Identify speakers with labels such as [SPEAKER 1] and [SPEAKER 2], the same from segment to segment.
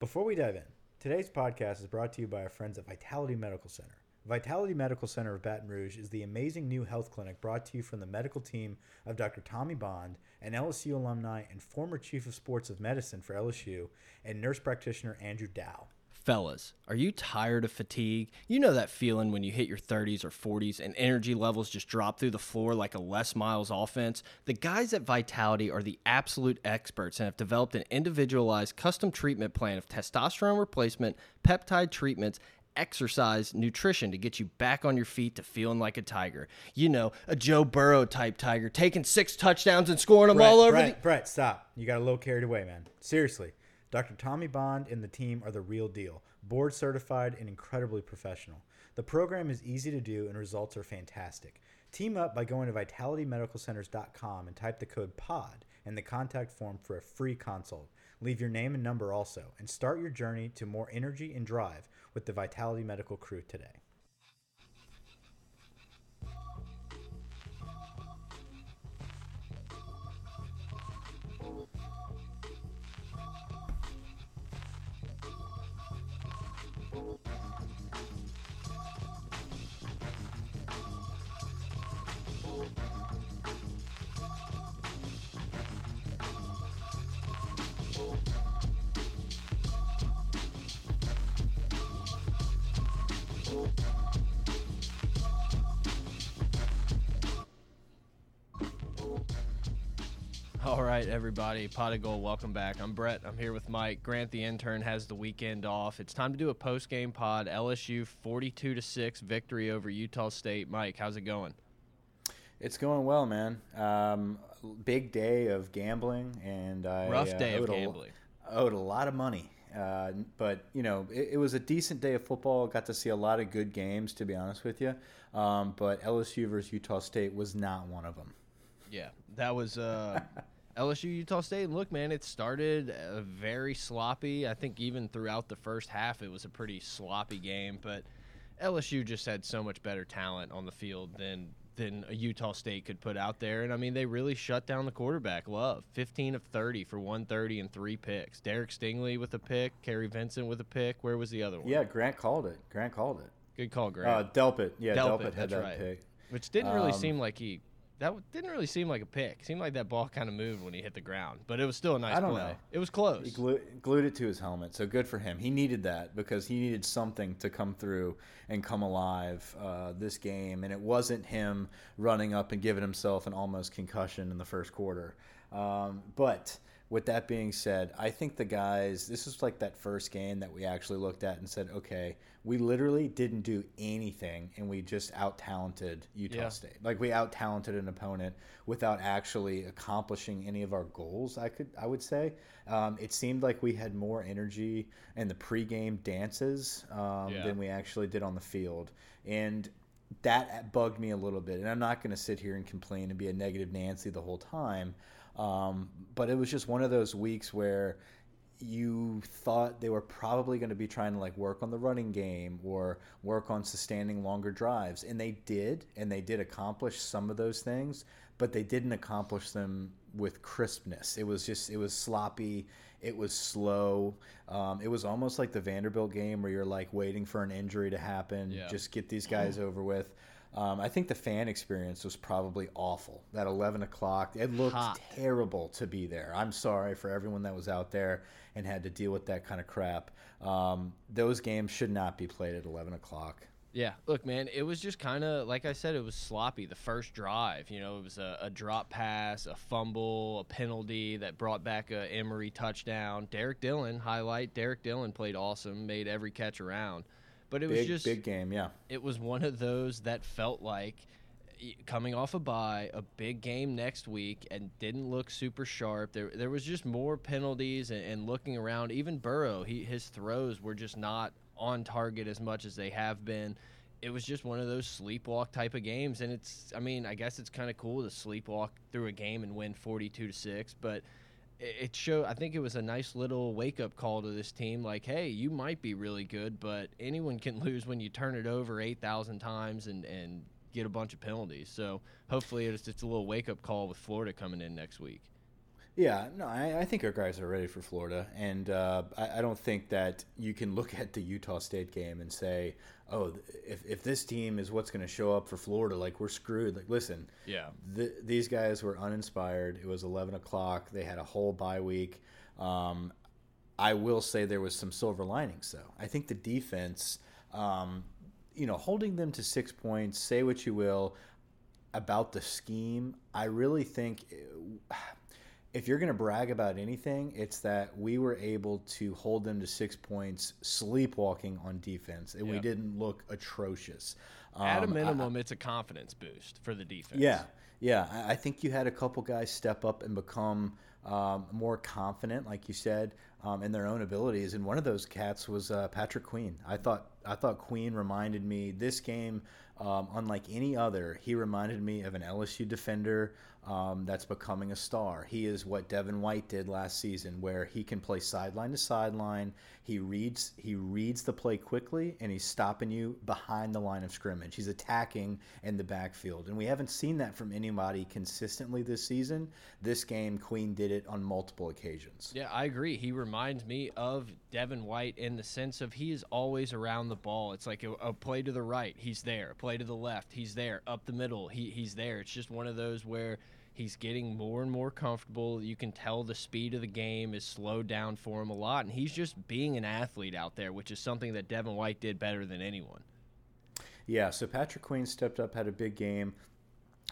[SPEAKER 1] Before we dive in, today's podcast is brought to you by our friends at Vitality Medical Center. Vitality Medical Center of Baton Rouge is the amazing new health clinic brought to you from the medical team of Dr. Tommy Bond, an LSU alumni and former chief of sports of medicine for LSU, and nurse practitioner Andrew Dow.
[SPEAKER 2] Fellas, are you tired of fatigue? You know that feeling when you hit your 30s or 40s and energy levels just drop through the floor like a Les Miles offense? The guys at Vitality are the absolute experts and have developed an individualized custom treatment plan of testosterone replacement, peptide treatments, exercise, nutrition to get you back on your feet to feeling like a tiger. You know, a Joe Burrow type tiger, taking six touchdowns and scoring them
[SPEAKER 1] Brett,
[SPEAKER 2] all over
[SPEAKER 1] Brett,
[SPEAKER 2] the.
[SPEAKER 1] Brett, stop. You got a little carried away, man. Seriously. Dr. Tommy Bond and the team are the real deal. Board certified and incredibly professional. The program is easy to do and results are fantastic. Team up by going to vitalitymedicalcenters.com and type the code POD in the contact form for a free consult. Leave your name and number also, and start your journey to more energy and drive with the Vitality Medical crew today.
[SPEAKER 2] All right, everybody. Pot of Gold, welcome back. I'm Brett. I'm here with Mike. Grant, the intern, has the weekend off. It's time to do a post game pod. LSU 42 to 6 victory over Utah State. Mike, how's it going?
[SPEAKER 1] It's going well, man. Um, big day of gambling, and I
[SPEAKER 2] Rough
[SPEAKER 1] uh,
[SPEAKER 2] day of
[SPEAKER 1] owed a-
[SPEAKER 2] gambling.
[SPEAKER 1] owed a lot of money. Uh, but you know, it, it was a decent day of football. Got to see a lot of good games, to be honest with you. Um, but LSU versus Utah State was not one of them.
[SPEAKER 2] Yeah, that was uh, LSU Utah State. And look, man, it started uh, very sloppy. I think even throughout the first half, it was a pretty sloppy game. But LSU just had so much better talent on the field than than a Utah State could put out there. And I mean, they really shut down the quarterback. Love 15 of 30 for 130 and three picks. Derek Stingley with a pick. Kary Vincent with a pick. Where was the other one?
[SPEAKER 1] Yeah, Grant called it. Grant called it.
[SPEAKER 2] good call, Grant.
[SPEAKER 1] Uh, Delpit. Yeah,
[SPEAKER 2] Delpit,
[SPEAKER 1] Delpit, had that
[SPEAKER 2] right.
[SPEAKER 1] pick.
[SPEAKER 2] Which didn't really
[SPEAKER 1] Um,
[SPEAKER 2] seem like he. That didn't really seem like a pick. Seemed like that ball kind of moved when he hit the ground, but it was still a nice
[SPEAKER 1] I don't
[SPEAKER 2] play.
[SPEAKER 1] know.
[SPEAKER 2] It was close.
[SPEAKER 1] He glued, glued it to his helmet, so good for him. He needed that because he needed something to come through and come alive uh, this game, and it wasn't him running up and giving himself an almost concussion in the first quarter. Um, but with that being said, I think the guys, this is like that first game that we actually looked at and said, okay, we literally didn't do anything, and we just out talented Utah
[SPEAKER 2] Yeah.
[SPEAKER 1] State. Like we out talented an opponent without actually accomplishing any of our goals. I could, I would say, um, it seemed like we had more energy in the pregame dances um,
[SPEAKER 2] Yeah.
[SPEAKER 1] than we actually did on the field, and that bugged me a little bit. And I'm not going to sit here and complain and be a negative Nancy the whole time, um, but it was just one of those weeks where you thought they were probably going to be trying to like work on the running game or work on sustaining longer drives. And they did and they did accomplish some of those things but they didn't accomplish them with crispness. It was just it was sloppy it was slow. Um, it was almost like the vanderbilt game where you're like waiting for an injury to happen.
[SPEAKER 2] Yeah.
[SPEAKER 1] just get these guys over with um, I think the fan experience was probably awful. That 11 o'clock, it looked
[SPEAKER 2] Hot.
[SPEAKER 1] terrible to be there. I'm sorry for everyone that was out there and had to deal with that kind of crap. Um, those games should not be played at 11 o'clock.
[SPEAKER 2] Yeah, look, man, it was just kind of like I said, it was sloppy. The first drive, you know, it was a, a drop pass, a fumble, a penalty that brought back a Emery touchdown. Derrick Dillon highlight. Derrick Dillon played awesome, made every catch around, but it was
[SPEAKER 1] Big,
[SPEAKER 2] just
[SPEAKER 1] big game, yeah.
[SPEAKER 2] it was one of those that felt like coming off a bye, a big game next week, and didn't look super sharp. There, there was just more penalties and, and looking around. Even Burrow, he his throws were just not on target as much as they have been. It was just one of those sleepwalk type of games, and it's. I mean, I guess it's kind of cool to sleepwalk through a game and win forty-two to six, but it showed i think it was a nice little wake-up call to this team like hey you might be really good but anyone can lose when you turn it over 8000 times and, and get a bunch of penalties. So hopefully it's just a little wake-up call with florida coming in next week
[SPEAKER 1] Yeah, no, I, I, think our guys are ready for Florida, and uh, I, I, don't think that you can look at the Utah State game and say, "Oh, if, if this team is what's going to show up for Florida, like we're screwed." Like, listen,
[SPEAKER 2] yeah,
[SPEAKER 1] th these guys were uninspired. It was eleven o'clock. They had a whole bye week. Um, I will say there was some silver linings, though. I think the defense, um, you know, holding them to six points. Say what you will about the scheme. I really think if you're going to brag about anything, it's that we were able to hold them to six points, sleepwalking on defense, and we didn't look atrocious.
[SPEAKER 2] Um, At a um, minimum, I, it's a confidence boost for the defense.
[SPEAKER 1] Yeah, yeah. I, I think you had a couple guys step up and become um, more confident, like you said, um, in their own abilities. And one of those cats was uh, Patrick Queen. I thought I thought Queen reminded me this game, um, unlike any other. He reminded me of an LSU defender um, that's becoming a star. He is what Devin White did last season, where he can play sideline to sideline. He reads he reads the play quickly, and he's stopping you behind the line of scrimmage. He's attacking in the backfield, and we haven't seen that from anybody consistently this season. This game, Queen did it on multiple occasions.
[SPEAKER 2] Yeah, I agree. He reminds me of Devin White in the sense of he is always around the ball. It's like a, a play to the right, he's there. A play to the left, he's there. Up the middle, he, he's there. It's just one of those where He's getting more and more comfortable. You can tell the speed of the game is slowed down for him a lot, and he's just being an athlete out there, which is something that Devin White did better than anyone.
[SPEAKER 1] Yeah, so Patrick Queen stepped up, had a big game.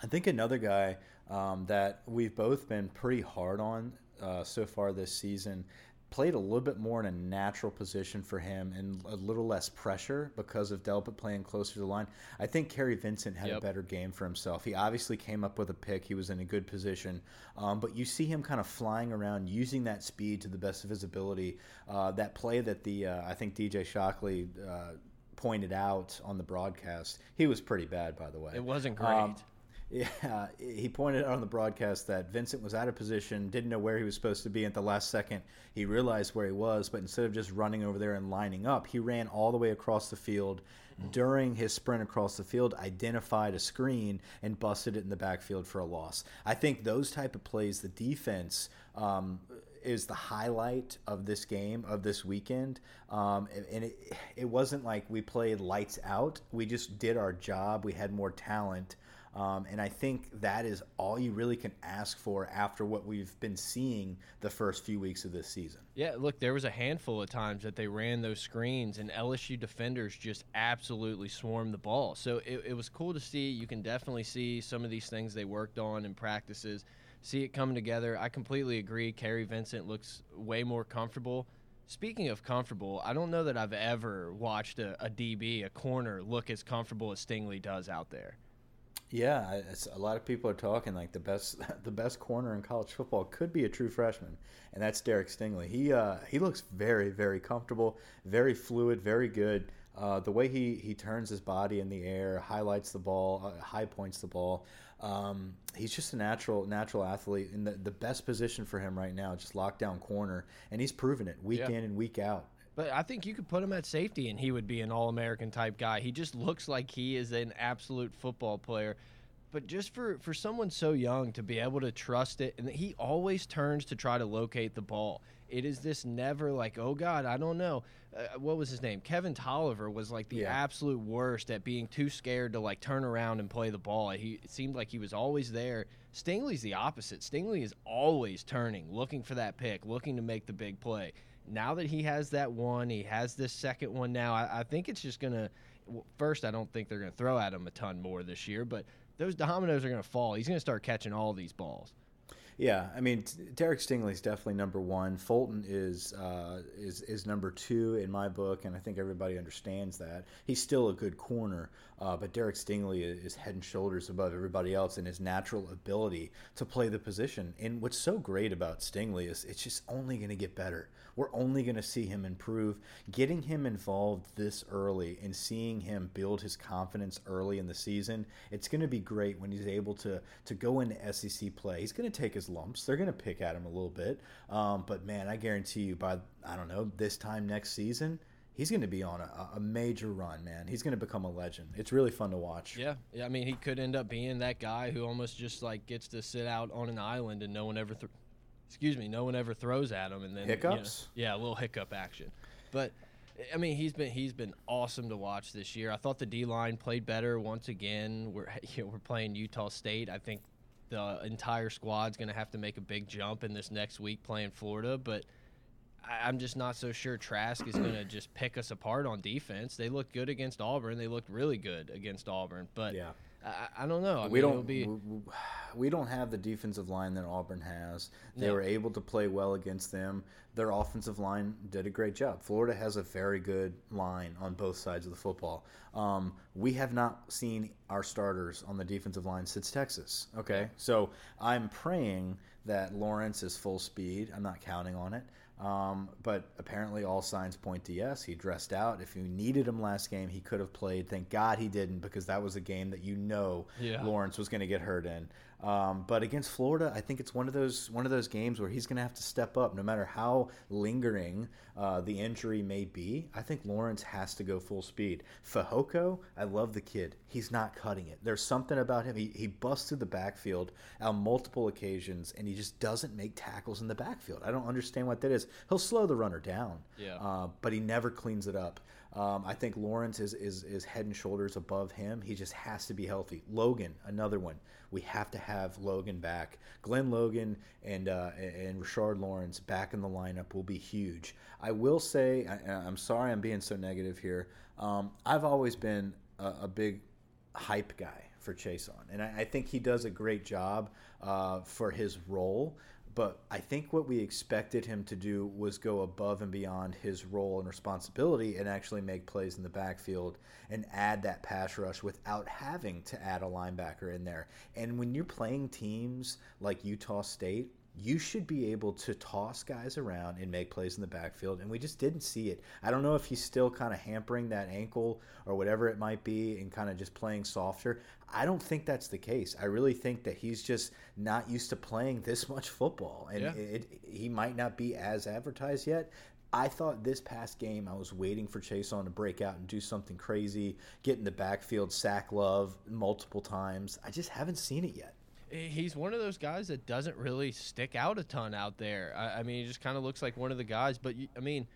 [SPEAKER 1] I think another guy um, that we've both been pretty hard on uh, so far this season played a little bit more in a natural position for him and a little less pressure because of Delpit playing closer to the line. I think Kary Vincent had yep. a better game for himself. He obviously came up with a pick. He was in a good position. Um, but you see him kind of flying around, using that speed to the best of his ability. Uh, that play that the, uh, I think DJ Shockley uh, pointed out on the broadcast, he was pretty bad, by the way.
[SPEAKER 2] It wasn't great. Um,
[SPEAKER 1] yeah, he pointed out on the broadcast that Vincent was out of position, didn't know where he was supposed to be at the last second. He realized where he was, but instead of just running over there and lining up, he ran all the way across the field. During his sprint across the field, identified a screen and busted it in the backfield for a loss. I think those type of plays, the defense um, is the highlight of this game of this weekend. Um, and it, it wasn't like we played lights out. We just did our job. We had more talent. Um, and I think that is all you really can ask for after what we've been seeing the first few weeks of this season.
[SPEAKER 2] Yeah, look, there was a handful of times that they ran those screens, and LSU defenders just absolutely swarmed the ball. So it, it was cool to see. You can definitely see some of these things they worked on in practices, see it coming together. I completely agree. Kary Vincent looks way more comfortable. Speaking of comfortable, I don't know that I've ever watched a, a DB, a corner, look as comfortable as Stingley does out there.
[SPEAKER 1] Yeah, a lot of people are talking like the best the best corner in college football could be a true freshman, and that's Derek Stingley. He uh, he looks very very comfortable, very fluid, very good. Uh, the way he he turns his body in the air, highlights the ball, uh, high points the ball. Um, he's just a natural natural athlete in the, the best position for him right now, just lockdown corner, and he's proven it week yeah. in and week out.
[SPEAKER 2] But I think you could put him at safety and he would be an all American type guy. He just looks like he is an absolute football player. But just for, for someone so young to be able to trust it, and he always turns to try to locate the ball. It is this never like, oh God, I don't know. Uh, what was his name? Kevin Toliver was like the yeah. absolute worst at being too scared to like turn around and play the ball. He it seemed like he was always there. Stingley's the opposite. Stingley is always turning, looking for that pick, looking to make the big play now that he has that one, he has this second one now. I, I think it's just gonna. First, I don't think they're gonna throw at him a ton more this year, but those dominoes are gonna fall. He's gonna start catching all these balls.
[SPEAKER 1] Yeah, I mean, Derek Stingley is definitely number one. Fulton is uh, is is number two in my book, and I think everybody understands that. He's still a good corner, uh, but Derek Stingley is head and shoulders above everybody else in his natural ability to play the position. And what's so great about Stingley is it's just only going to get better. We're only going to see him improve. Getting him involved this early and seeing him build his confidence early in the season, it's going to be great when he's able to to go into SEC play. He's going to take his lumps. They're going to pick at him a little bit. Um, but man, I guarantee you by, I don't know, this time next season, he's going to be on a, a, major run, man. He's going to become a legend. It's really fun to watch.
[SPEAKER 2] Yeah. yeah. I mean, he could end up being that guy who almost just like gets to sit out on an island and no one ever excuse me, no one ever throws at him, and then you know,
[SPEAKER 1] Hiccups?
[SPEAKER 2] yeah, a little hiccup action. But I mean, he's been he's been awesome to watch this year. I thought the D line played better once again. We're you know, we're playing Utah State. I think the entire squad's going to have to make a big jump in this next week playing Florida, but. I- I'm just not so sure Trask is going to just pick us apart on defense. They looked good against Auburn. They looked really good against Auburn, but
[SPEAKER 1] Yeah.
[SPEAKER 2] I, I don't know. I
[SPEAKER 1] we
[SPEAKER 2] mean,
[SPEAKER 1] don't
[SPEAKER 2] it'll be
[SPEAKER 1] we, we don't have the defensive line that Auburn has. They
[SPEAKER 2] No.
[SPEAKER 1] were able to play well against them. Their offensive line did a great job. Florida has a very good line on both sides of the football. Um, we have not seen our starters on the defensive line since Texas. Okay, so I'm praying that Lawrence is full speed. I'm not counting on it. Um, but apparently, all signs point to yes. He dressed out. If you needed him last game, he could have played. Thank God he didn't, because that was a game that you know
[SPEAKER 2] Yeah.
[SPEAKER 1] Lawrence was going to get hurt in. Um, but against Florida, I think it's one of those one of those games where he's going to have to step up, no matter how lingering uh, the injury may be. I think Lawrence has to go full speed. Fehoko, I love the kid. He's not cutting it. There's something about him. He, he busts through the backfield on multiple occasions, and he just doesn't make tackles in the backfield. I don't understand what that is. He'll slow the runner down,
[SPEAKER 2] Yeah.
[SPEAKER 1] uh, but he never cleans it up. Um, I think Lawrence is, is is head and shoulders above him. He just has to be healthy. Logan, another one. We have to have Logan back. Glen Logan and uh, and Rashard Lawrence back in the lineup will be huge. I will say, I, I'm sorry, I'm being so negative here. Um, I've always been a, a big hype guy for Chaisson, and I, I think he does a great job uh, for his role. But I think what we expected him to do was go above and beyond his role and responsibility and actually make plays in the backfield and add that pass rush without having to add a linebacker in there. And when you're playing teams like Utah State, you should be able to toss guys around and make plays in the backfield, and we just didn't see it. I don't know if he's still kind of hampering that ankle or whatever it might be and kind of just playing softer. I don't think that's the case. I really think that he's just not used to playing this much football, and
[SPEAKER 2] Yeah.
[SPEAKER 1] it, he might not be as advertised yet. I thought this past game, I was waiting for Chaisson to break out and do something crazy, get in the backfield, sack love multiple times. I just haven't seen it yet.
[SPEAKER 2] he's one of those guys that doesn't really stick out a ton out there. I, I mean, he just kind of looks like one of the guys. But you, I mean,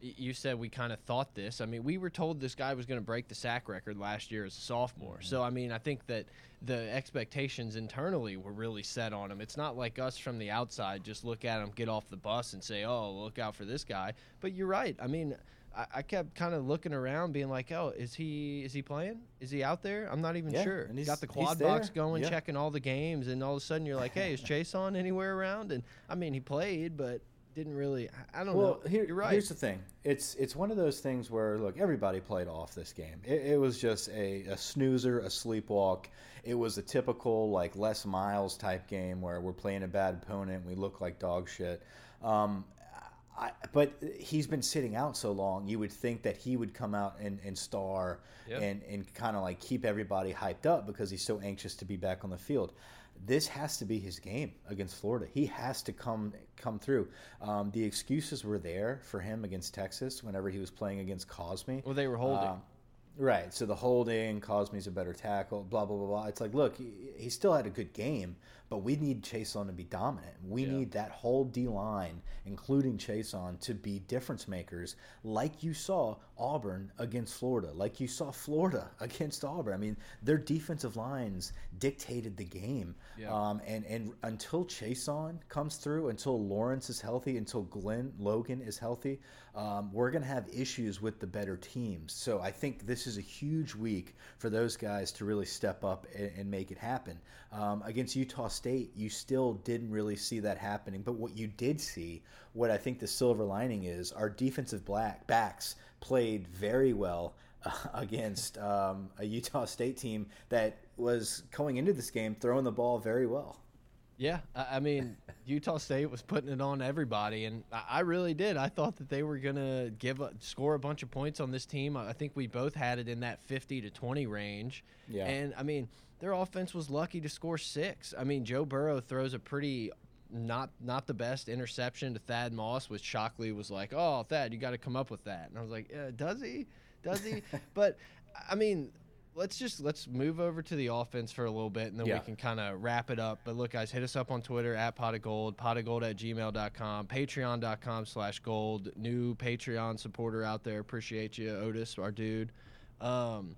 [SPEAKER 2] you said we kind of thought this. I mean, we were told this guy was going to break the sack record last year as a sophomore. Mm-hmm. So I mean, I think that the expectations internally were really set on him. It's not like us from the outside just look at him, get off the bus, and say, "Oh, look out for this guy." But you're right. I mean. I- I kept kind of looking around, being like, "Oh, is he is he playing? Is he out there? I'm not even
[SPEAKER 1] Yeah,
[SPEAKER 2] sure."
[SPEAKER 1] and he's
[SPEAKER 2] Got the quad box going,
[SPEAKER 1] Yeah.
[SPEAKER 2] checking all the games, and all of a sudden you're like, "Hey, is Chaisson anywhere around?" And I mean, he played, but didn't really. I- I don't
[SPEAKER 1] Well,
[SPEAKER 2] know.
[SPEAKER 1] here,
[SPEAKER 2] you're right.
[SPEAKER 1] here's the thing. It's it's one of those things where look, everybody played off this game. It, it was just a, a snoozer, a sleepwalk. It was a typical like Les Miles type game where we're playing a bad opponent, we look like dog shit. Um, I, but he's been sitting out so long, you would think that he would come out and, and star
[SPEAKER 2] Yep.
[SPEAKER 1] and, and kind of like keep everybody hyped up because he's so anxious to be back on the field. This has to be his game against Florida. He has to come come through. Um, the excuses were there for him against Texas whenever he was playing against Cosmi.
[SPEAKER 2] well, they were holding.
[SPEAKER 1] Um, right. So the holding, Cosmi's a better tackle, blah, blah, blah, blah. It's like, look, he, he still had a good game, but we need Chaisson to be dominant. We
[SPEAKER 2] Yeah.
[SPEAKER 1] need that whole D line, including Chaisson, to be difference makers, like you saw Auburn against Florida, like you saw Florida against Auburn. I mean, their defensive lines dictated the game.
[SPEAKER 2] Yeah.
[SPEAKER 1] Um, and, and until Chaisson comes through, until Lawrence is healthy, until Glen Logan is healthy, um, we're going to have issues with the better teams. So I think this is a huge week for those guys to really step up and, and make it happen. Um, against Utah State, you still didn't really see that happening. But what you did see, what I think the silver lining is, our defensive black backs played very well uh, against um, a Utah State team that was going into this game throwing the ball very well.
[SPEAKER 2] Yeah, I mean, Utah State was putting it on everybody, and I I really did. I thought that they were gonna give a, score a bunch of points on this team. I think we both had it in that fifty to twenty range.
[SPEAKER 1] Yeah.
[SPEAKER 2] And I mean, their offense was lucky to score six. I mean, Joe Burrow throws a pretty not not the best interception to Thad Moss, which Shockley was like, "Oh, Thad, you got to come up with that." And I was like, uh, "Does he? Does he?" but I mean, let's just let's move over to the offense for a little bit and then
[SPEAKER 1] Yeah.
[SPEAKER 2] we can kind of wrap it up but look guys hit us up on twitter at pot of gold pot of gold at gmail.com patreon.com slash gold new patreon supporter out there appreciate you otis our dude um,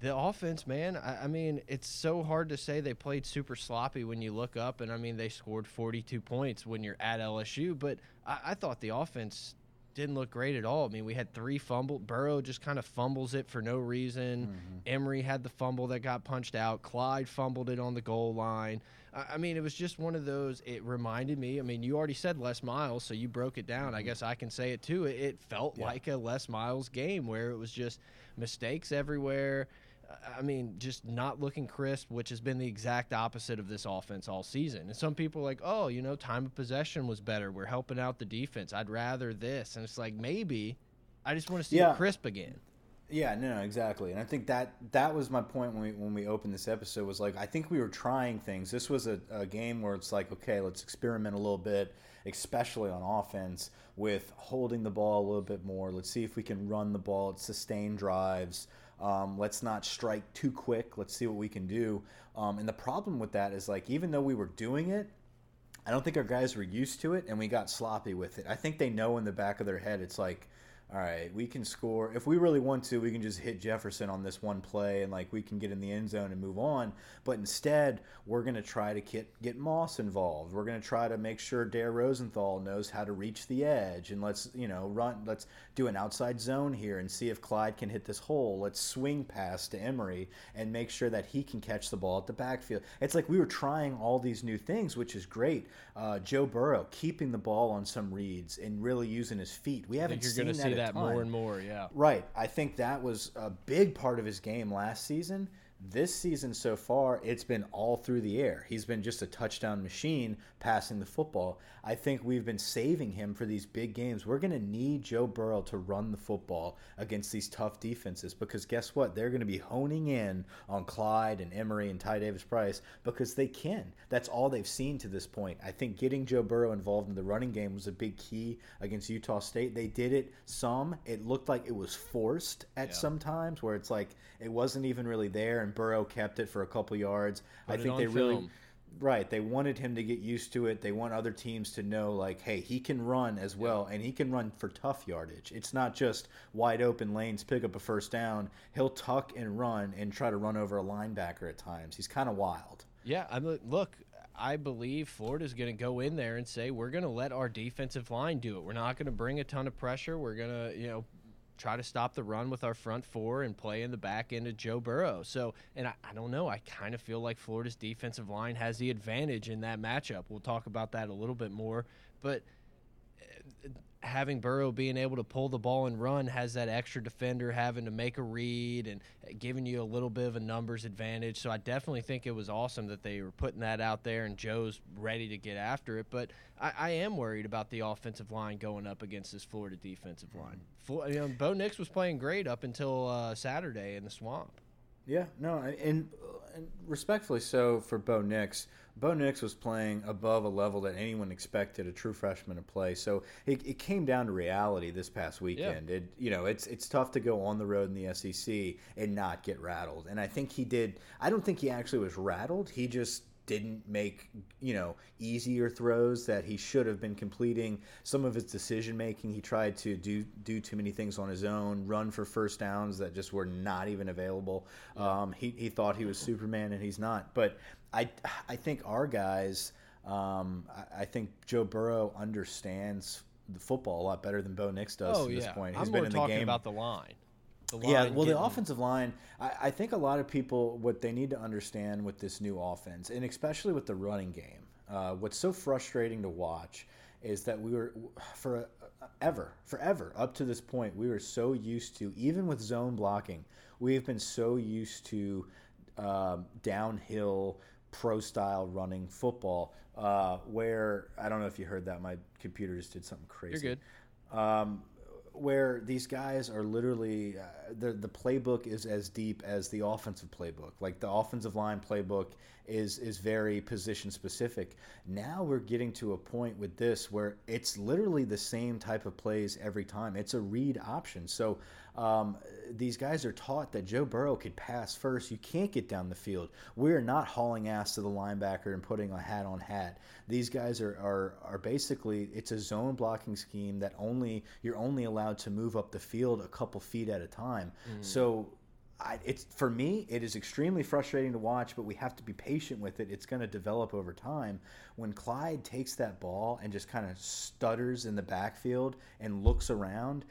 [SPEAKER 2] the offense man I, I mean it's so hard to say they played super sloppy when you look up and i mean they scored 42 points when you're at lsu but i, I thought the offense didn't look great at all. I mean, we had three fumble. Burrow just kind of fumbles it for no reason.
[SPEAKER 1] Mm-hmm.
[SPEAKER 2] Emery had the fumble that got punched out. Clyde fumbled it on the goal line. I, I mean, it was just one of those. It reminded me. I mean, you already said Les Miles, so you broke it down. I guess I can say it too. It, it felt
[SPEAKER 1] Mm-hmm. Yeah.
[SPEAKER 2] like a Les Miles game where it was just mistakes everywhere. I mean, just not looking crisp, which has been the exact opposite of this offense all season. And some people are like, oh, you know, time of possession was better. We're helping out the defense. I'd rather this. And it's like, maybe I just want to see
[SPEAKER 1] Yeah.
[SPEAKER 2] it crisp again.
[SPEAKER 1] Yeah, no, no, exactly. And I think that that was my point when we when we opened this episode was like I think we were trying things. This was a, a game where it's like, okay, let's experiment a little bit, especially on offense with holding the ball a little bit more. Let's see if we can run the ball, sustain drives. Um, let's not strike too quick. Let's see what we can do. Um, and the problem with that is like even though we were doing it, I don't think our guys were used to it, and we got sloppy with it. I think they know in the back of their head it's like, all right, we can score if we really want to. We can just hit Jefferson on this one play, and like we can get in the end zone and move on. But instead, we're going to try to get get Moss involved. We're going to try to make sure Dare Rosenthal knows how to reach the edge, and let's you know run. Let's do an outside zone here and see if Clyde can hit this hole. Let's swing pass to Emery and make sure that he can catch the ball at the backfield. It's like we were trying all these new things, which is great. Uh, Joe Burrow keeping the ball on some reads and really using his feet. We haven't seen that
[SPEAKER 2] see that more and more. Yeah.
[SPEAKER 1] Right. I think that was a big part of his game last season. This season so far, it's been all through the air. He's been just a touchdown machine passing the football. I think we've been saving him for these big games. We're going to need Joe Burrow to run the football against these tough defenses because guess what? They're going to be honing in on Clyde and Emery and Ty Davis Price because they can. That's all they've seen to this point. I think getting Joe Burrow involved in the running game was a big key against Utah State. They did it some. It looked like it was forced at
[SPEAKER 2] Yeah.
[SPEAKER 1] some times where it's like it wasn't even really there and Burrow kept it for a couple yards.
[SPEAKER 2] Put
[SPEAKER 1] I think they really. Right. They wanted him to get used to it. They want other teams to know, like, hey, he can run as well, and he can run for tough yardage. It's not just wide open lanes, pick up a first down. He'll tuck and run and try to run over a linebacker at times. He's kind of wild.
[SPEAKER 2] Yeah, I mean, look, I believe Florida's going to go in there and say we're going to let our defensive line do it. We're not going to bring a ton of pressure. We're going to, you know, try to stop the run with our front four and play in the back end of Joe Burrow. So, and I, I don't know, I kind of feel like Florida's defensive line has the advantage in that matchup. We'll talk about that a little bit more, but having Burrow being able to pull the ball and run has that extra defender having to make a read and giving you a little bit of a numbers advantage. So I definitely think it was awesome that they were putting that out there and Joe's ready to get after it. But I, I am worried about the offensive line going up against this Florida defensive line. Flo- you know, Bo Nix was playing great up until uh, Saturday in the swamp.
[SPEAKER 1] Yeah, no, and, and respectfully so for Bo Nix. Bo Nix was playing above a level that anyone expected a true freshman to play. So it, it came down to reality this past weekend. It you know it's it's tough to go on the road in the SEC and not get rattled. And I think he did. I don't think he actually was rattled. He just didn't make you know easier throws that he should have been completing some of his decision making he tried to do do too many things on his own run for first downs that just were not even available um, he, he thought he was superman and he's not but i i think our guys um, I, I think joe burrow understands the football a lot better than bo nix does
[SPEAKER 2] oh yeah,
[SPEAKER 1] this point.
[SPEAKER 2] I'm
[SPEAKER 1] He's
[SPEAKER 2] more
[SPEAKER 1] been in the
[SPEAKER 2] talking
[SPEAKER 1] game.
[SPEAKER 2] about the line. The
[SPEAKER 1] yeah, well, the offensive line, I, I think a lot of people, what they need to understand with this new offense, and especially with the running game, uh, what's so frustrating to watch is that we were, for ever, forever, up to this point, we were so used to, even with zone blocking, we've been so used to um, downhill, pro style running football, uh, where, I don't know if you heard that, my computer just did something crazy
[SPEAKER 2] You're good.
[SPEAKER 1] um, where these guys are literally uh, the the playbook is as deep as the offensive playbook. Like the offensive line playbook is is very position specific. Now we're getting to a point with this where it's literally the same type of plays every time. It's a read option. So um, these guys are taught that Joe Burrow could pass first. You can't get down the field. We're not hauling ass to the linebacker and putting a hat on hat. These guys are, are are basically it's a zone blocking scheme that only you're only allowed to move up the field a couple feet at a time. Mm. So I, it's for me it is extremely frustrating to watch but we have to be patient with it it's going to develop over time when clyde takes that ball and just kind of stutters in the backfield and looks around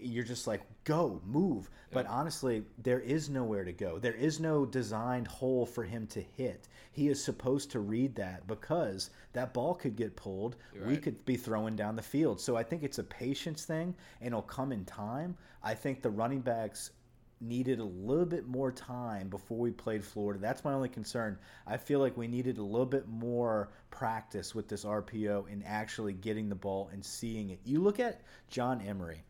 [SPEAKER 1] you're just like go move but honestly there is nowhere to go there is no designed hole for him to hit he is supposed to read that because that ball could get pulled right. we could be throwing down the field so i think it's a patience thing and it'll come in time i think the running backs needed a little bit more time before we played Florida. That's my only concern. I feel like we needed a little bit more practice with this RPO and actually getting the ball and seeing it. You look at John Emery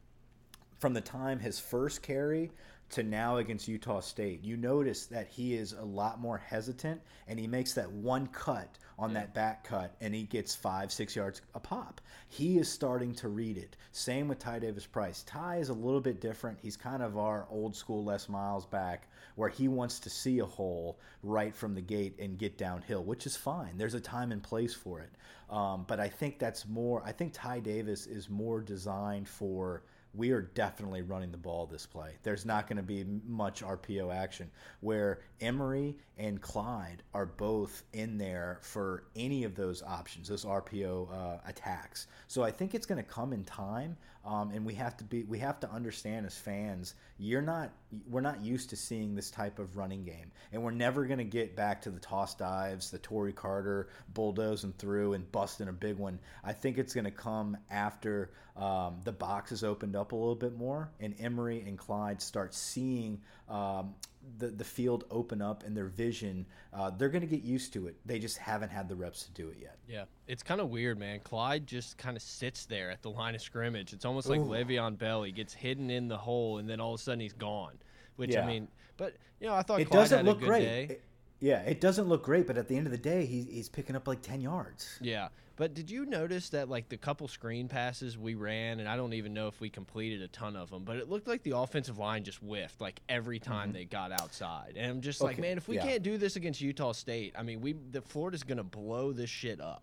[SPEAKER 1] from the time his first carry to now against Utah State, you notice that he is a lot more hesitant and he makes that one cut on yeah. that back cut and he gets five, six yards a pop. He is starting to read it. Same with Ty Davis Price. Ty is a little bit different. He's kind of our old school Les Miles back where he wants to see a hole right from the gate and get downhill, which is fine. There's a time and place for it. Um, but I think that's more, I think Ty Davis is more designed for we are definitely running the ball this play. There's not going to be much RPO action where Emery and Clyde are both in there for any of those options, those RPO uh, attacks. So I think it's going to come in time, um, and we have to be we have to understand as fans, you're not we're not used to seeing this type of running game, and we're never going to get back to the toss dives, the Tory Carter bulldozing through and busting a big one. I think it's going to come after um, the box is opened up a little bit more, and Emery and Clyde start seeing um, the the field open up and their vision, uh, they're going to get used to it. They just haven't had the reps to do it yet.
[SPEAKER 2] Yeah, it's kind of weird, man. Clyde just kind of sits there at the line of scrimmage. It's almost like Ooh. Le'Veon Bell. He gets hidden in the hole, and then all of a sudden he's gone. Which yeah. I mean, but you know, I thought it Clyde doesn't look great. It,
[SPEAKER 1] yeah, it doesn't look great, but at the end of the day, he's he's picking up like ten yards.
[SPEAKER 2] Yeah, but did you notice that like the couple screen passes we ran, and I don't even know if we completed a ton of them, but it looked like the offensive line just whiffed like every time mm-hmm. they got outside. And I'm just okay. like, man, if we yeah. can't do this against Utah State, I mean, we the Florida's gonna blow this shit up.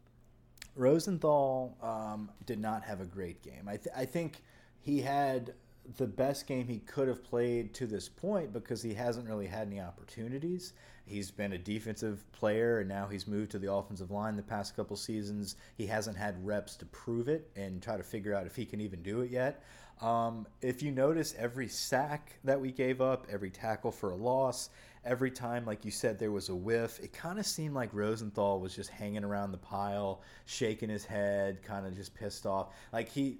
[SPEAKER 1] Rosenthal um, did not have a great game. I, th- I think he had the best game he could have played to this point because he hasn't really had any opportunities. He's been a defensive player and now he's moved to the offensive line the past couple seasons. He hasn't had reps to prove it and try to figure out if he can even do it yet. Um, if you notice, every sack that we gave up, every tackle for a loss, every time, like you said, there was a whiff, it kind of seemed like Rosenthal was just hanging around the pile, shaking his head, kind of just pissed off. Like he,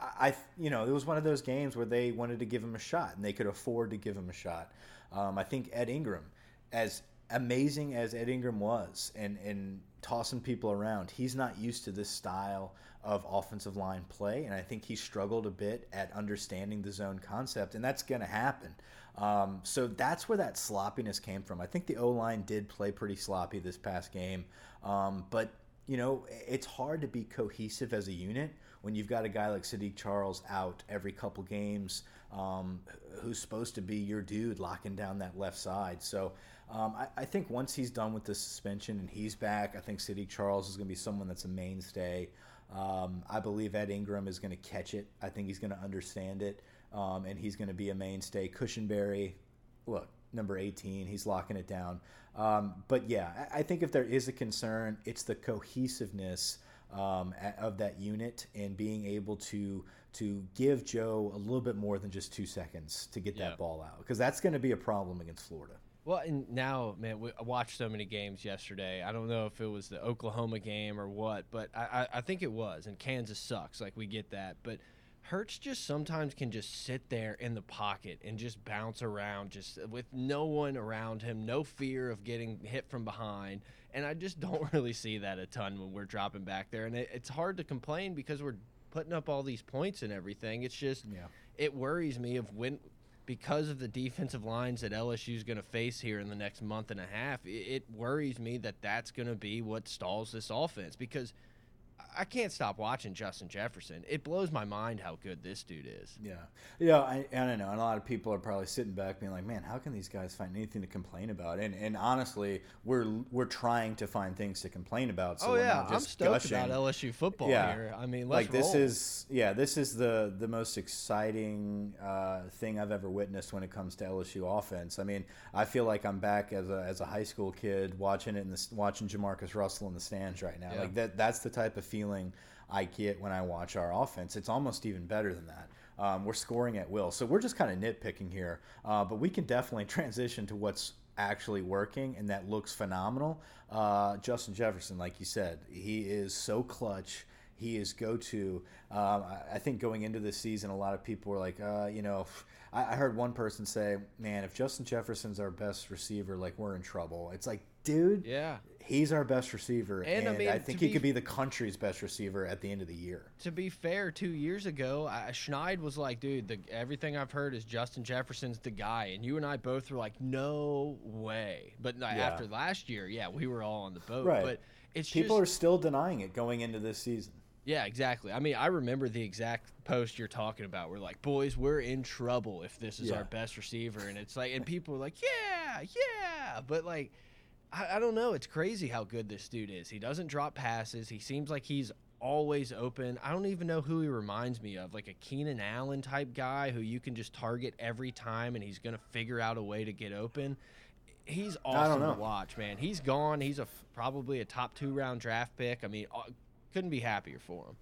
[SPEAKER 1] I, you know, it was one of those games where they wanted to give him a shot and they could afford to give him a shot. Um, I think Ed Ingram, as amazing as Ed Ingram was and, and tossing people around, he's not used to this style of offensive line play. And I think he struggled a bit at understanding the zone concept, and that's going to happen. Um, so that's where that sloppiness came from. I think the O line did play pretty sloppy this past game, um, but you know, it's hard to be cohesive as a unit when you've got a guy like Saahdiq Charles out every couple games, um, who's supposed to be your dude locking down that left side. So um, I, I, think once he's done with the suspension and he's back, I think Saahdiq Charles is going to be someone that's a mainstay. Um, I believe Ed Ingram is going to catch it. I think he's going to understand it, um, and he's going to be a mainstay. Cushenberry, look, number 18. He's locking it down. Um, but yeah, I think if there is a concern, it's the cohesiveness um, of that unit and being able to to give Joe a little bit more than just two seconds to get yeah. that ball out because that's going to be a problem against Florida.
[SPEAKER 2] Well, and now, man, we, I watched so many games yesterday. I don't know if it was the Oklahoma game or what, but I, I, I think it was. And Kansas sucks, like we get that, but Hurts just sometimes can just sit there in the pocket and just bounce around, just with no one around him, no fear of getting hit from behind. And I just don't really see that a ton when we're dropping back there. And it, it's hard to complain because we're putting up all these points and everything. It's just
[SPEAKER 1] Yeah.
[SPEAKER 2] it worries me of when because of the defensive lines that LSU is going to face here in the next month and a half. It, it worries me that that's going to be what stalls this offense because I can't stop watching Justin Jefferson. It blows my mind how good this dude is.
[SPEAKER 1] Yeah, yeah, I, I don't know. And a lot of people are probably sitting back, being like, "Man, how can these guys find anything to complain about?" And and honestly, we're we're trying to find things to complain about. So
[SPEAKER 2] oh yeah, I'm stoked
[SPEAKER 1] gushing.
[SPEAKER 2] about LSU football
[SPEAKER 1] Yeah.
[SPEAKER 2] here. I mean, let's
[SPEAKER 1] like this
[SPEAKER 2] roll.
[SPEAKER 1] is yeah, this is the the most exciting uh, thing I've ever witnessed when it comes to LSU offense. I mean, I feel like I'm back as a as a high school kid watching it in the watching Jamarcus Russell in the stands right now.
[SPEAKER 2] Yeah.
[SPEAKER 1] Like that that's the type of feeling I get when I watch our offense. It's almost even better than that. Um, we're scoring at will, so we're just kind of nitpicking here, uh, but we can definitely transition to what's actually working and that looks phenomenal. Uh, Justin Jefferson, like you said, he is so clutch. He is go to. Um, I, think going into this season, a lot of people were like, uh, you know, I, I heard one person say, "Man, if Justin Jefferson's our best receiver, like we're in trouble." It's like, dude,
[SPEAKER 2] yeah.
[SPEAKER 1] He's our best receiver,
[SPEAKER 2] And,
[SPEAKER 1] and,
[SPEAKER 2] I mean,
[SPEAKER 1] I think he
[SPEAKER 2] be-
[SPEAKER 1] could be the country's best receiver at the end of the year.
[SPEAKER 2] To be fair, two years ago, I, Schneid was like, "Dude, the, everything I've heard is Justin Jefferson's the guy," and you and I both were like, "No way!" But
[SPEAKER 1] Yeah.
[SPEAKER 2] after last year, yeah, we were all on the boat.
[SPEAKER 1] Right.
[SPEAKER 2] But it's
[SPEAKER 1] People
[SPEAKER 2] just,
[SPEAKER 1] are still denying it going into this season.
[SPEAKER 2] Yeah, exactly. I mean, I remember the exact post you're talking about. We're like, boys, we're in trouble if this is
[SPEAKER 1] Yeah.
[SPEAKER 2] our best receiver. And it's like, and people are like, yeah, yeah. But like, I, I don't know. It's crazy how good this dude is. He doesn't drop passes. He seems like he's always open. I don't even know who he reminds me of, like a Keenan Allen type guy who you can just target every time and he's going to figure out a way to get open. He's awesome to watch, man. He's gone. He's a probably a top two round draft pick. I mean, couldn't be happier for him.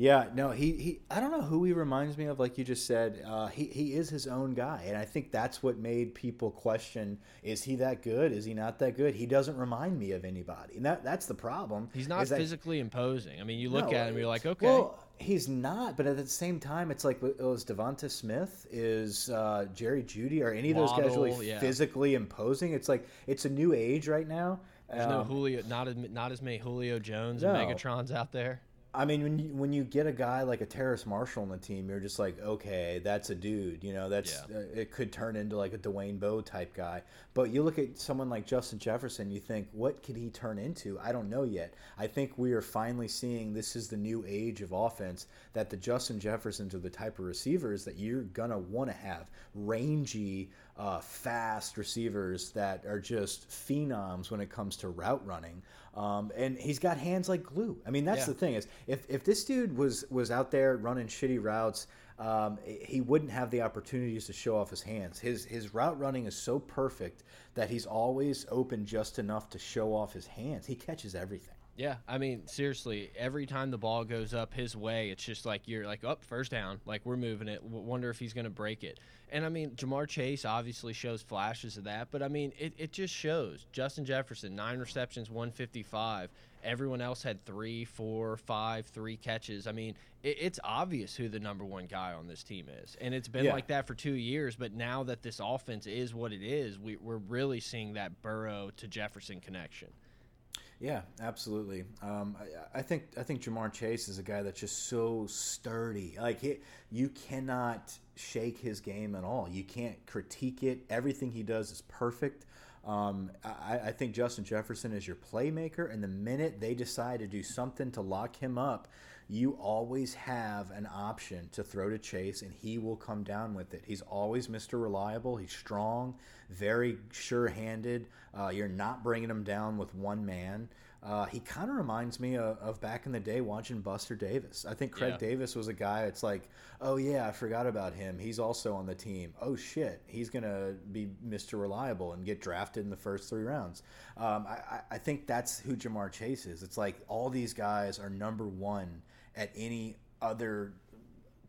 [SPEAKER 1] Yeah, no, he, he I don't know who he reminds me of, like you just said. Uh, he, he is his own guy. And I think that's what made people question is he that good? Is he not that good? He doesn't remind me of anybody. And that, that's the problem.
[SPEAKER 2] He's not
[SPEAKER 1] is that-
[SPEAKER 2] physically imposing. I mean, you look
[SPEAKER 1] No,
[SPEAKER 2] at him, you're like, okay.
[SPEAKER 1] Well, he's not, but at the same time, it's like, is Devonta Smith, is uh, Jerry Jeudy, are any of those guys really
[SPEAKER 2] yeah.
[SPEAKER 1] physically imposing? It's like, it's a new age right now.
[SPEAKER 2] There's no
[SPEAKER 1] Um,
[SPEAKER 2] Julio, not as not as many Julio Jones
[SPEAKER 1] No.
[SPEAKER 2] and Megatrons out there.
[SPEAKER 1] I mean, when you when you get a guy like a Terrace Marshall on the team, you're just like, okay, that's a dude. You know, that's
[SPEAKER 2] Yeah.
[SPEAKER 1] uh, it could turn into like a Dwayne Bowe type guy. But you look at someone like Justin Jefferson, you think, what could he turn into? I don't know yet. I think we are finally seeing this is the new age of offense. That the Justin Jeffersons are the type of receivers that you're gonna want to have, rangy, uh, fast receivers that are just phenoms when it comes to route running. Um, and he's got hands like glue. I mean, that's
[SPEAKER 2] Yeah.
[SPEAKER 1] the thing is, if, if this dude was was out there running shitty routes, um, he wouldn't have the opportunities to show off his hands. His his route running is so perfect that he's always open just enough to show off his hands. He catches everything.
[SPEAKER 2] Yeah, I mean, seriously, every time the ball goes up his way, it's just like you're like, up, first down, like we're moving it. W- wonder if he's going to break it. And I mean, Ja'Marr Chase obviously shows flashes of that, but I mean, it, it just shows. Justin Jefferson, nine receptions, 155. Everyone else had three, four, five, three catches. I mean, it, it's obvious who the number one guy on this team is. And it's been
[SPEAKER 1] Yeah.
[SPEAKER 2] like that for two years, but now that this offense is what it is, we, we're really seeing that Burrow to Jefferson connection.
[SPEAKER 1] Yeah, absolutely. Um, I, I think I think Ja'Marr Chase is a guy that's just so sturdy. Like he, you cannot shake his game at all. You can't critique it. Everything he does is perfect. Um, I, I think Justin Jefferson is your playmaker, and the minute they decide to do something to lock him up, you always have an option to throw to Chase, and he will come down with it. He's always Mr. Reliable. He's strong, very sure-handed. Uh, you're not bringing him down with one man. Uh, he kind of reminds me of, of back in the day watching Buster Davis. I think Craig
[SPEAKER 2] Yeah.
[SPEAKER 1] Davis was a guy. It's like, oh yeah, I forgot about him. He's also on the team. Oh shit, he's gonna be Mr. Reliable and get drafted in the first three rounds. Um, I, I- I think that's who Ja'Marr Chase is. It's like all these guys are number one at any other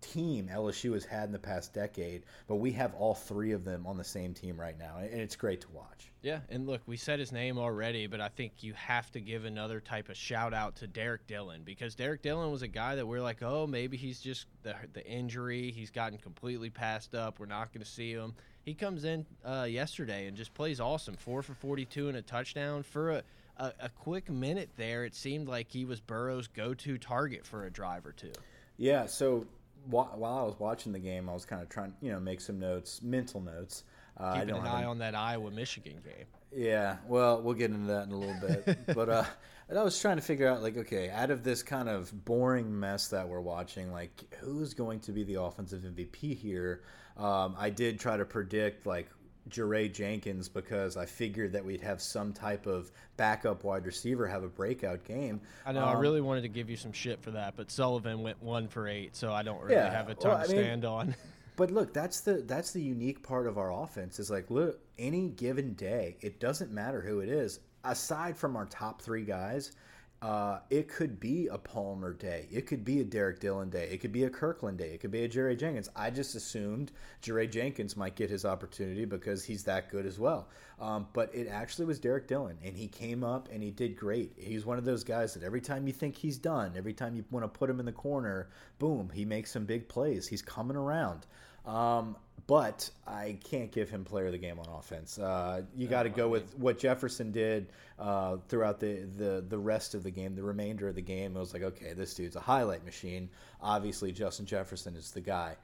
[SPEAKER 1] team LSU has had in the past decade, but we have all three of them on the same team right now, and it's great to watch.
[SPEAKER 2] Yeah, and look, we said his name already, but I think you have to give another type of shout out to Derrick Dillon because Derrick Dillon was a guy that we're like, oh, maybe he's just the, the injury. He's gotten completely passed up. We're not going to see him. He comes in uh, yesterday and just plays awesome. Four for 42 and a touchdown. For a, a, a quick minute there, it seemed like he was Burrow's go to target for a drive or two.
[SPEAKER 1] Yeah. So while I was watching the game, I was kind of trying, you know, make some notes, mental notes.
[SPEAKER 2] Uh, Keeping an eye on that Iowa Michigan game.
[SPEAKER 1] Yeah, well, we'll get into that in a little bit. but uh, I was trying to figure out, like, okay, out of this kind of boring mess that we're watching, like, who's going to be the offensive MVP here? Um, I did try to predict, like, Jaray Jenkins because I figured that we'd have some type of backup wide receiver have a breakout game.
[SPEAKER 2] I know. Um, I really wanted to give you some shit for that, but Sullivan went one for eight, so I don't really yeah, have a ton well, to stand mean, on.
[SPEAKER 1] But look, that's the that's the unique part of our offense is like look, any given day, it doesn't matter who it is. Aside from our top three guys, uh, it could be a Palmer day. It could be a Derrick Dillon day. It could be a Kirkland day. It could be a Jerry Jenkins. I just assumed Jerry Jenkins might get his opportunity because he's that good as well. Um, but it actually was Derrick Dillon, and he came up and he did great. He's one of those guys that every time you think he's done, every time you want to put him in the corner, boom, he makes some big plays. He's coming around. Um, but I can't give him player of the game on offense. Uh, you got to go with what Jefferson did uh, throughout the, the the rest of the game, the remainder of the game. It was like, okay, this dude's a highlight machine. Obviously, Justin Jefferson is the guy.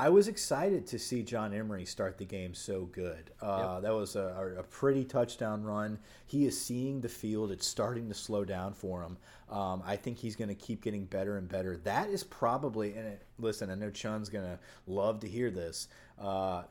[SPEAKER 1] I was excited to see John Emery start the game so good. Uh, yep. That was a, a, pretty touchdown run. He is seeing the field. It's starting to slow down for him. Um, I think he's going to keep getting better and better. That is probably, and it, listen, I know Chun's going to love to hear this. Uh,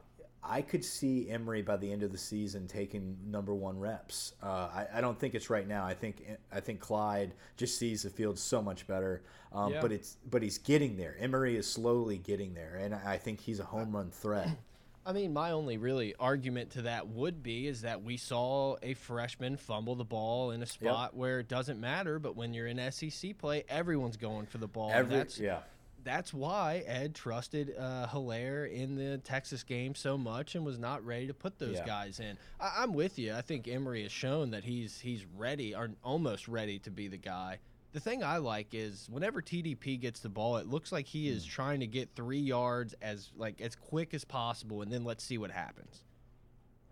[SPEAKER 1] I could see Emery by the end of the season taking number one reps. Uh, I, I, don't think it's right now. I think I think Clyde just sees the field so much better. Um, yeah. But it's but he's getting there. Emery is slowly getting there, and I think he's a home run threat.
[SPEAKER 2] I mean, my only really argument to that would be is that we saw a freshman fumble the ball in a spot yep. where it doesn't matter, but when you're in SEC play, everyone's going for the ball.
[SPEAKER 1] Every, that's, yeah
[SPEAKER 2] that's why Ed trusted uh, Helaire in the Texas game so much and was not ready to put those yeah. guys in. I, am with you. I think Emery has shown that he's he's ready or almost ready to be the guy. The thing I like is whenever TDP gets the ball, it looks like he is mm. trying to get three yards as like as quick as possible, and then let's see what happens.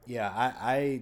[SPEAKER 1] Yeah, I, I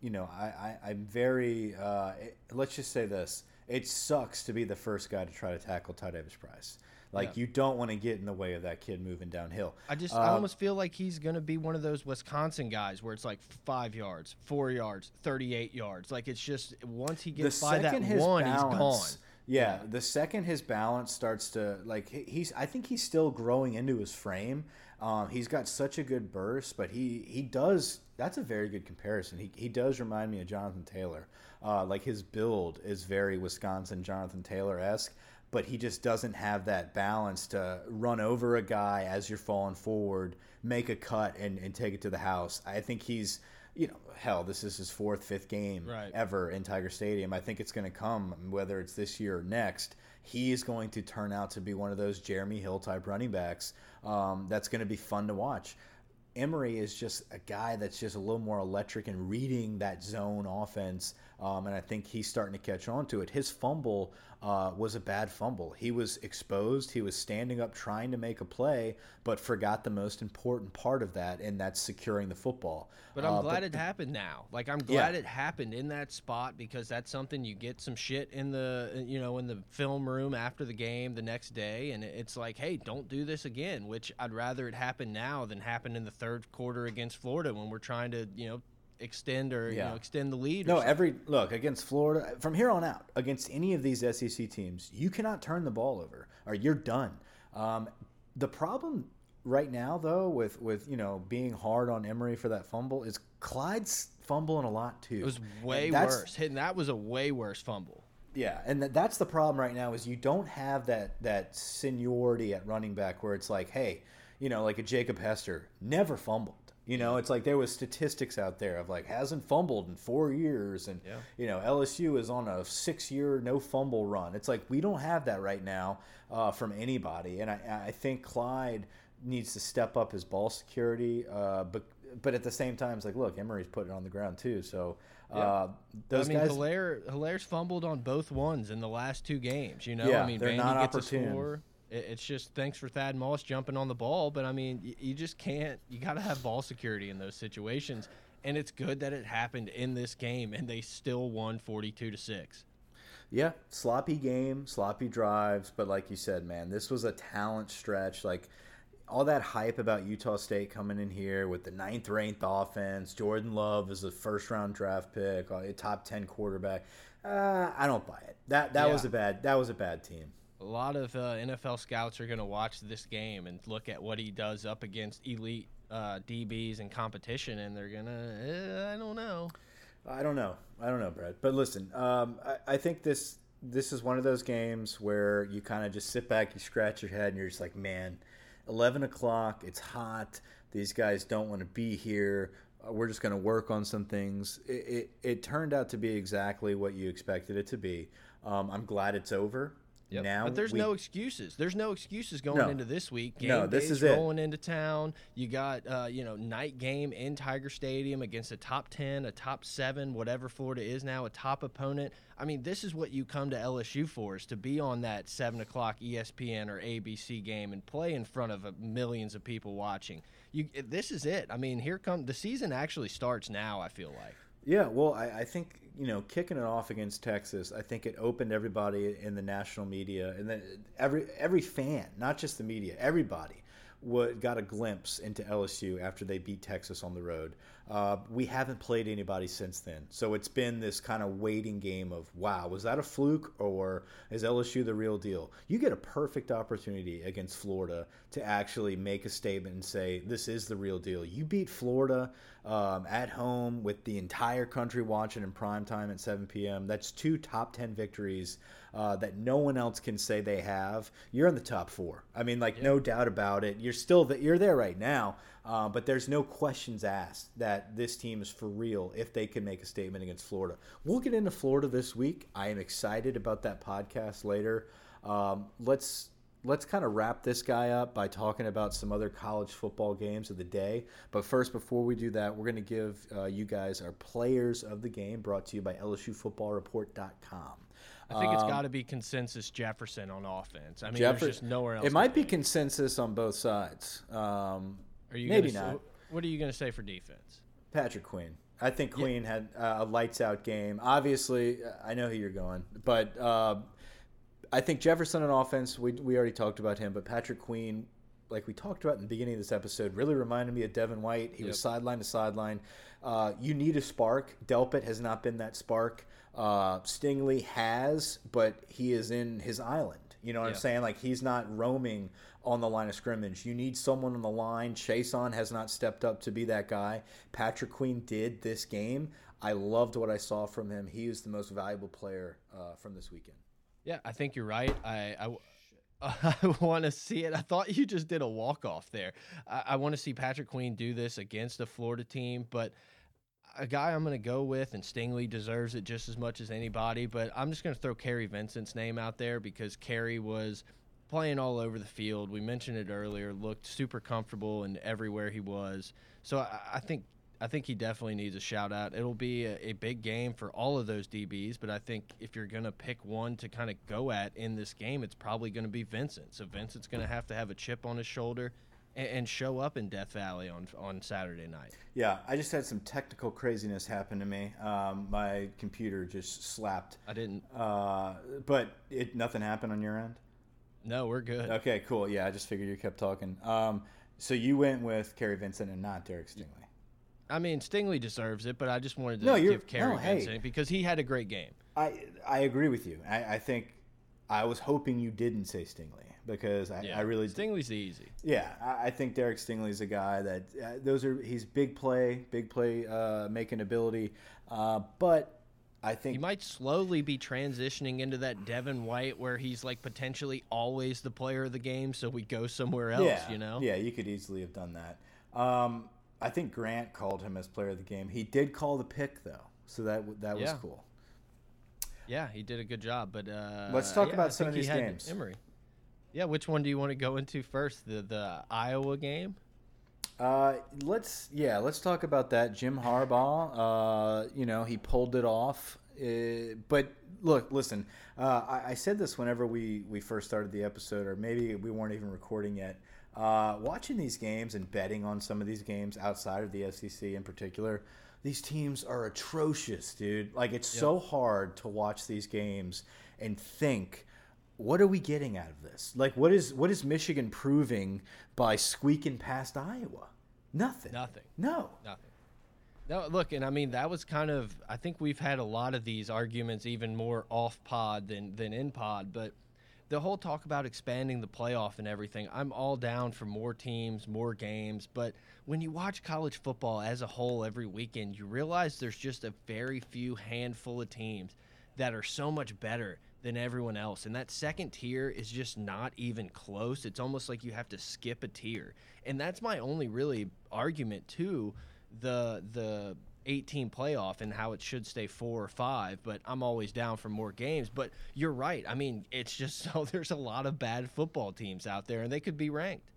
[SPEAKER 1] you know, I, I am very. Uh, let's just say this: it sucks to be the first guy to try to tackle Ty Davis Price. Like yeah. you don't want to get in the way of that kid moving downhill.
[SPEAKER 2] I just I uh, almost feel like he's going to be one of those Wisconsin guys where it's like five yards, four yards, thirty-eight yards. Like it's just once he gets by that one, balance, he's gone.
[SPEAKER 1] Yeah, the second his balance starts to like he's I think he's still growing into his frame. Um, he's got such a good burst, but he he does. That's a very good comparison. He he does remind me of Jonathan Taylor. Uh, like his build is very Wisconsin Jonathan Taylor esque but he just doesn't have that balance to run over a guy as you're falling forward, make a cut, and, and take it to the house. I think he's, you know, hell, this is his fourth, fifth game right. ever in Tiger Stadium. I think it's going to come, whether it's this year or next. He is going to turn out to be one of those Jeremy Hill type running backs um, that's going to be fun to watch. Emery is just a guy that's just a little more electric and reading that zone offense. Um, and I think he's starting to catch on to it. His fumble uh, was a bad fumble. He was exposed. He was standing up trying to make a play, but forgot the most important part of that, and that's securing the football.
[SPEAKER 2] But I'm uh, glad but, it happened now. Like I'm glad yeah. it happened in that spot because that's something you get some shit in the you know in the film room after the game the next day, and it's like, hey, don't do this again. Which I'd rather it happen now than happen in the third quarter against Florida when we're trying to you know extend or yeah. you know extend the lead.
[SPEAKER 1] No, every look against Florida from here on out against any of these SEC teams, you cannot turn the ball over or you're done. Um, the problem right now, though, with with you know being hard on Emery for that fumble is Clyde's fumbling a lot too.
[SPEAKER 2] It was way worse. Hitting that was a way worse fumble.
[SPEAKER 1] Yeah, and that's the problem right now is you don't have that that seniority at running back where it's like, hey, you know, like a Jacob Hester never fumbled. You know, it's like there was statistics out there of like hasn't fumbled in four years, and yeah. you know LSU is on a six-year no fumble run. It's like we don't have that right now uh, from anybody, and I, I think Clyde needs to step up his ball security, uh, but but at the same time, it's like look, Emery's putting it on the ground too, so. Uh, yeah.
[SPEAKER 2] those I mean, guys, Helaire, Helaire's fumbled on both ones in the last two games. You know, yeah, I mean, they're Vandy not opportune. It's just thanks for Thad Moss jumping on the ball, but I mean, you just can't. You got to have ball security in those situations, and it's good that it happened in this game, and they still won forty-two to six.
[SPEAKER 1] Yeah, sloppy game, sloppy drives, but like you said, man, this was a talent stretch. Like all that hype about Utah State coming in here with the ninth ranked offense, Jordan Love is a first round draft pick, a top ten quarterback. Uh, I don't buy it. That that yeah. was a bad that was a bad team.
[SPEAKER 2] A lot of uh, NFL scouts are going to watch this game and look at what he does up against elite uh, DBs and competition, and they're gonna. Eh, I don't know.
[SPEAKER 1] I don't know. I don't know, Brett. But listen, um, I, I think this this is one of those games where you kind of just sit back, you scratch your head, and you're just like, man, eleven o'clock. It's hot. These guys don't want to be here. Uh, we're just going to work on some things. It, it, it, turned out to be exactly what you expected it to be. Um, I'm glad it's over. Yep. Now,
[SPEAKER 2] but there's
[SPEAKER 1] we,
[SPEAKER 2] no excuses. There's no excuses going
[SPEAKER 1] no.
[SPEAKER 2] into this week. Game
[SPEAKER 1] no, this is
[SPEAKER 2] rolling it. into town. You got uh, you know night game in Tiger Stadium against a top ten, a top seven, whatever Florida is now, a top opponent. I mean, this is what you come to LSU for: is to be on that seven o'clock ESPN or ABC game and play in front of uh, millions of people watching. You, this is it. I mean, here come the season. Actually starts now. I feel like.
[SPEAKER 1] Yeah, well, I, I, think you know, kicking it off against Texas, I think it opened everybody in the national media and then every every fan, not just the media, everybody, would got a glimpse into LSU after they beat Texas on the road. Uh, we haven't played anybody since then, so it's been this kind of waiting game of wow, was that a fluke or is LSU the real deal? You get a perfect opportunity against Florida to actually make a statement and say this is the real deal. You beat Florida um, at home with the entire country watching in prime time at 7 p.m. That's two top 10 victories uh, that no one else can say they have. You're in the top four. I mean, like, yeah. no doubt about it. You're still that you're there right now, uh, but there's no questions asked that this team is for real if they can make a statement against Florida. We'll get into Florida this week. I am excited about that podcast later. Um, let's let's kind of wrap this guy up by talking about some other college football games of the day. But first, before we do that, we're going to give uh, you guys our players of the game brought to you by LSUFootballReport.com.
[SPEAKER 2] I think um, it's got to be consensus Jefferson on offense. I mean, Jeffer- there's just nowhere else.
[SPEAKER 1] It might be consensus on both sides. Um,
[SPEAKER 2] Are you
[SPEAKER 1] maybe
[SPEAKER 2] not?
[SPEAKER 1] Say,
[SPEAKER 2] what are you going to say for defense?
[SPEAKER 1] Patrick Queen. I think Queen yeah. had uh, a lights out game. Obviously, I know who you're going, but uh, I think Jefferson on offense, we, we already talked about him, but Patrick Queen, like we talked about in the beginning of this episode, really reminded me of Devin White. He yep. was sideline to sideline. Uh, you need a spark. Delpit has not been that spark. Uh, Stingley has, but he is in his island. You know what yeah. I'm saying? Like he's not roaming on the line of scrimmage. You need someone on the line. Chaisson has not stepped up to be that guy. Patrick Queen did this game. I loved what I saw from him. He is the most valuable player uh, from this weekend.
[SPEAKER 2] Yeah, I think you're right. I, I I want to see it. I thought you just did a walk off there. I, I want to see Patrick Queen do this against a Florida team, but a guy I'm going to go with, and Stingley deserves it just as much as anybody. But I'm just going to throw Kary Vincent's name out there because Kary was playing all over the field. We mentioned it earlier. Looked super comfortable and everywhere he was. So I, I think I think he definitely needs a shout out. It'll be a, a, big game for all of those DBs, but I think if you're going to pick one to kind of go at in this game, it's probably going to be Vincent. So Vincent's going to have to have a chip on his shoulder and, and, show up in Death Valley on on Saturday night.
[SPEAKER 1] Yeah, I just had some technical craziness happen to me. Um, my computer just slapped.
[SPEAKER 2] I didn't.
[SPEAKER 1] Uh, but it nothing happened on your end.
[SPEAKER 2] No, we're good.
[SPEAKER 1] Okay, cool. Yeah, I just figured you kept talking. Um, so you went with Kary Vincent and not Derek Stingley.
[SPEAKER 2] I mean, Stingley deserves it, but I just wanted to no, give Kary no, Vincent hey, because he had a great game.
[SPEAKER 1] I I agree with you. I, I think I was hoping you didn't say Stingley because I, yeah. I really
[SPEAKER 2] Stingley's the easy.
[SPEAKER 1] Yeah, I, I think Derek Stingley's a guy that uh, those are he's big play, big play uh, making ability, uh, but I think
[SPEAKER 2] he might slowly be transitioning into that Devin White where he's like potentially always the player of the game, so we go somewhere else.
[SPEAKER 1] Yeah,
[SPEAKER 2] you know.
[SPEAKER 1] Yeah, you could easily have done that. Um, I think Grant called him as player of the game. He did call the pick though, so that that was
[SPEAKER 2] yeah.
[SPEAKER 1] cool.
[SPEAKER 2] Yeah, he did a good job. But uh,
[SPEAKER 1] let's talk
[SPEAKER 2] yeah,
[SPEAKER 1] about some of these games.
[SPEAKER 2] Emory. Yeah, which one do you want to go into first? The the Iowa game.
[SPEAKER 1] Uh, let's yeah, let's talk about that. Jim Harbaugh, uh, you know, he pulled it off. Uh, but look, listen, uh, I, I, said this whenever we we first started the episode, or maybe we weren't even recording yet. Uh, watching these games and betting on some of these games outside of the SEC in particular, these teams are atrocious, dude. Like it's yep. so hard to watch these games and think, what are we getting out of this? Like, what is what is Michigan proving by squeaking past Iowa? Nothing.
[SPEAKER 2] Nothing.
[SPEAKER 1] No.
[SPEAKER 2] Nothing. No, look, and I mean that was kind of. I think we've had a lot of these arguments, even more off pod than than in pod. But the whole talk about expanding the playoff and everything, I'm all down for more teams, more games. But when you watch college football as a whole every weekend, you realize there's just a very few handful of teams that are so much better than everyone else. And that second tier is just not even close. It's almost like you have to skip a tier. And that's my only really argument to the the 18 playoff and how it should stay four or five, but I'm always down for more games. But you're right. I mean, it's just so there's a lot of bad football teams out there, and they could be ranked.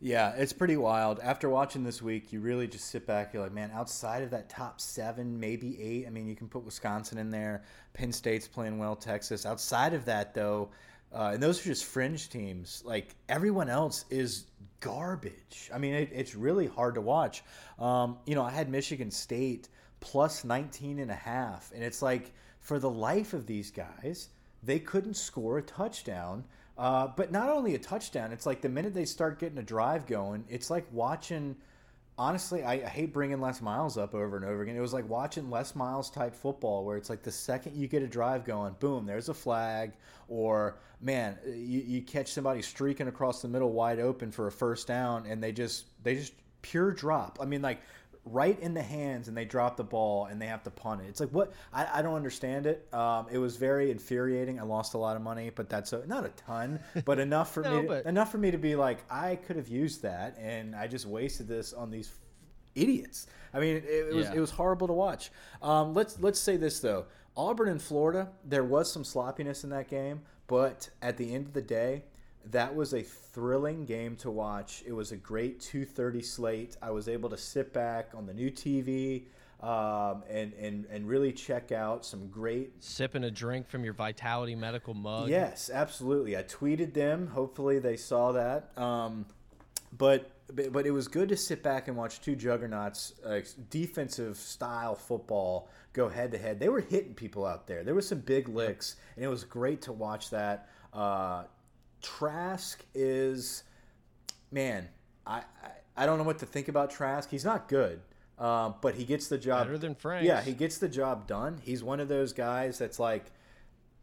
[SPEAKER 1] Yeah, it's pretty wild. After watching this week, you really just sit back. You're like, man, outside of that top seven, maybe eight. I mean, you can put Wisconsin in there. Penn State's playing well. Texas. Outside of that, though, uh, and those are just fringe teams. Like everyone else is garbage. I mean, it, it's really hard to watch. Um, you know, I had Michigan State plus 19 and a half, and it's like for the life of these guys, they couldn't score a touchdown. Uh, but not only a touchdown, it's like the minute they start getting a drive going, it's like watching honestly, I, hate bringing Les Miles up over and over again. It was like watching Les Miles type football, where it's like the second you get a drive going, boom, there's a flag, or man, you, you catch somebody streaking across the middle wide open for a first down, and they just they just pure drop. I mean, like right in the hands and they drop the ball and they have to punt it. It's like what I, I don't understand it. Um, it was very infuriating. I lost a lot of money, but that's a, not a ton, but enough for no, me to, enough for me to be like I could have used that and I just wasted this on these idiots. I mean, it, it was yeah. it was horrible to watch. Um, let's let's say this though. Auburn and Florida, there was some sloppiness in that game, but at the end of the day, that was a thrilling game to watch. It was a great 2:30 slate. I was able to sit back on the new TV um, and and and really check out some great
[SPEAKER 2] sipping a drink from your Vitality Medical mug.
[SPEAKER 1] Yes, absolutely. I tweeted them. Hopefully, they saw that. Um, but but it was good to sit back and watch two juggernauts, uh, defensive style football, go head to head. They were hitting people out there. There was some big licks, and it was great to watch that. Uh, Trask is, man, I, I, I don't know what to think about Trask. He's not good, uh, but he gets the job
[SPEAKER 2] better than Frank.
[SPEAKER 1] Yeah, he gets the job done. He's one of those guys that's like,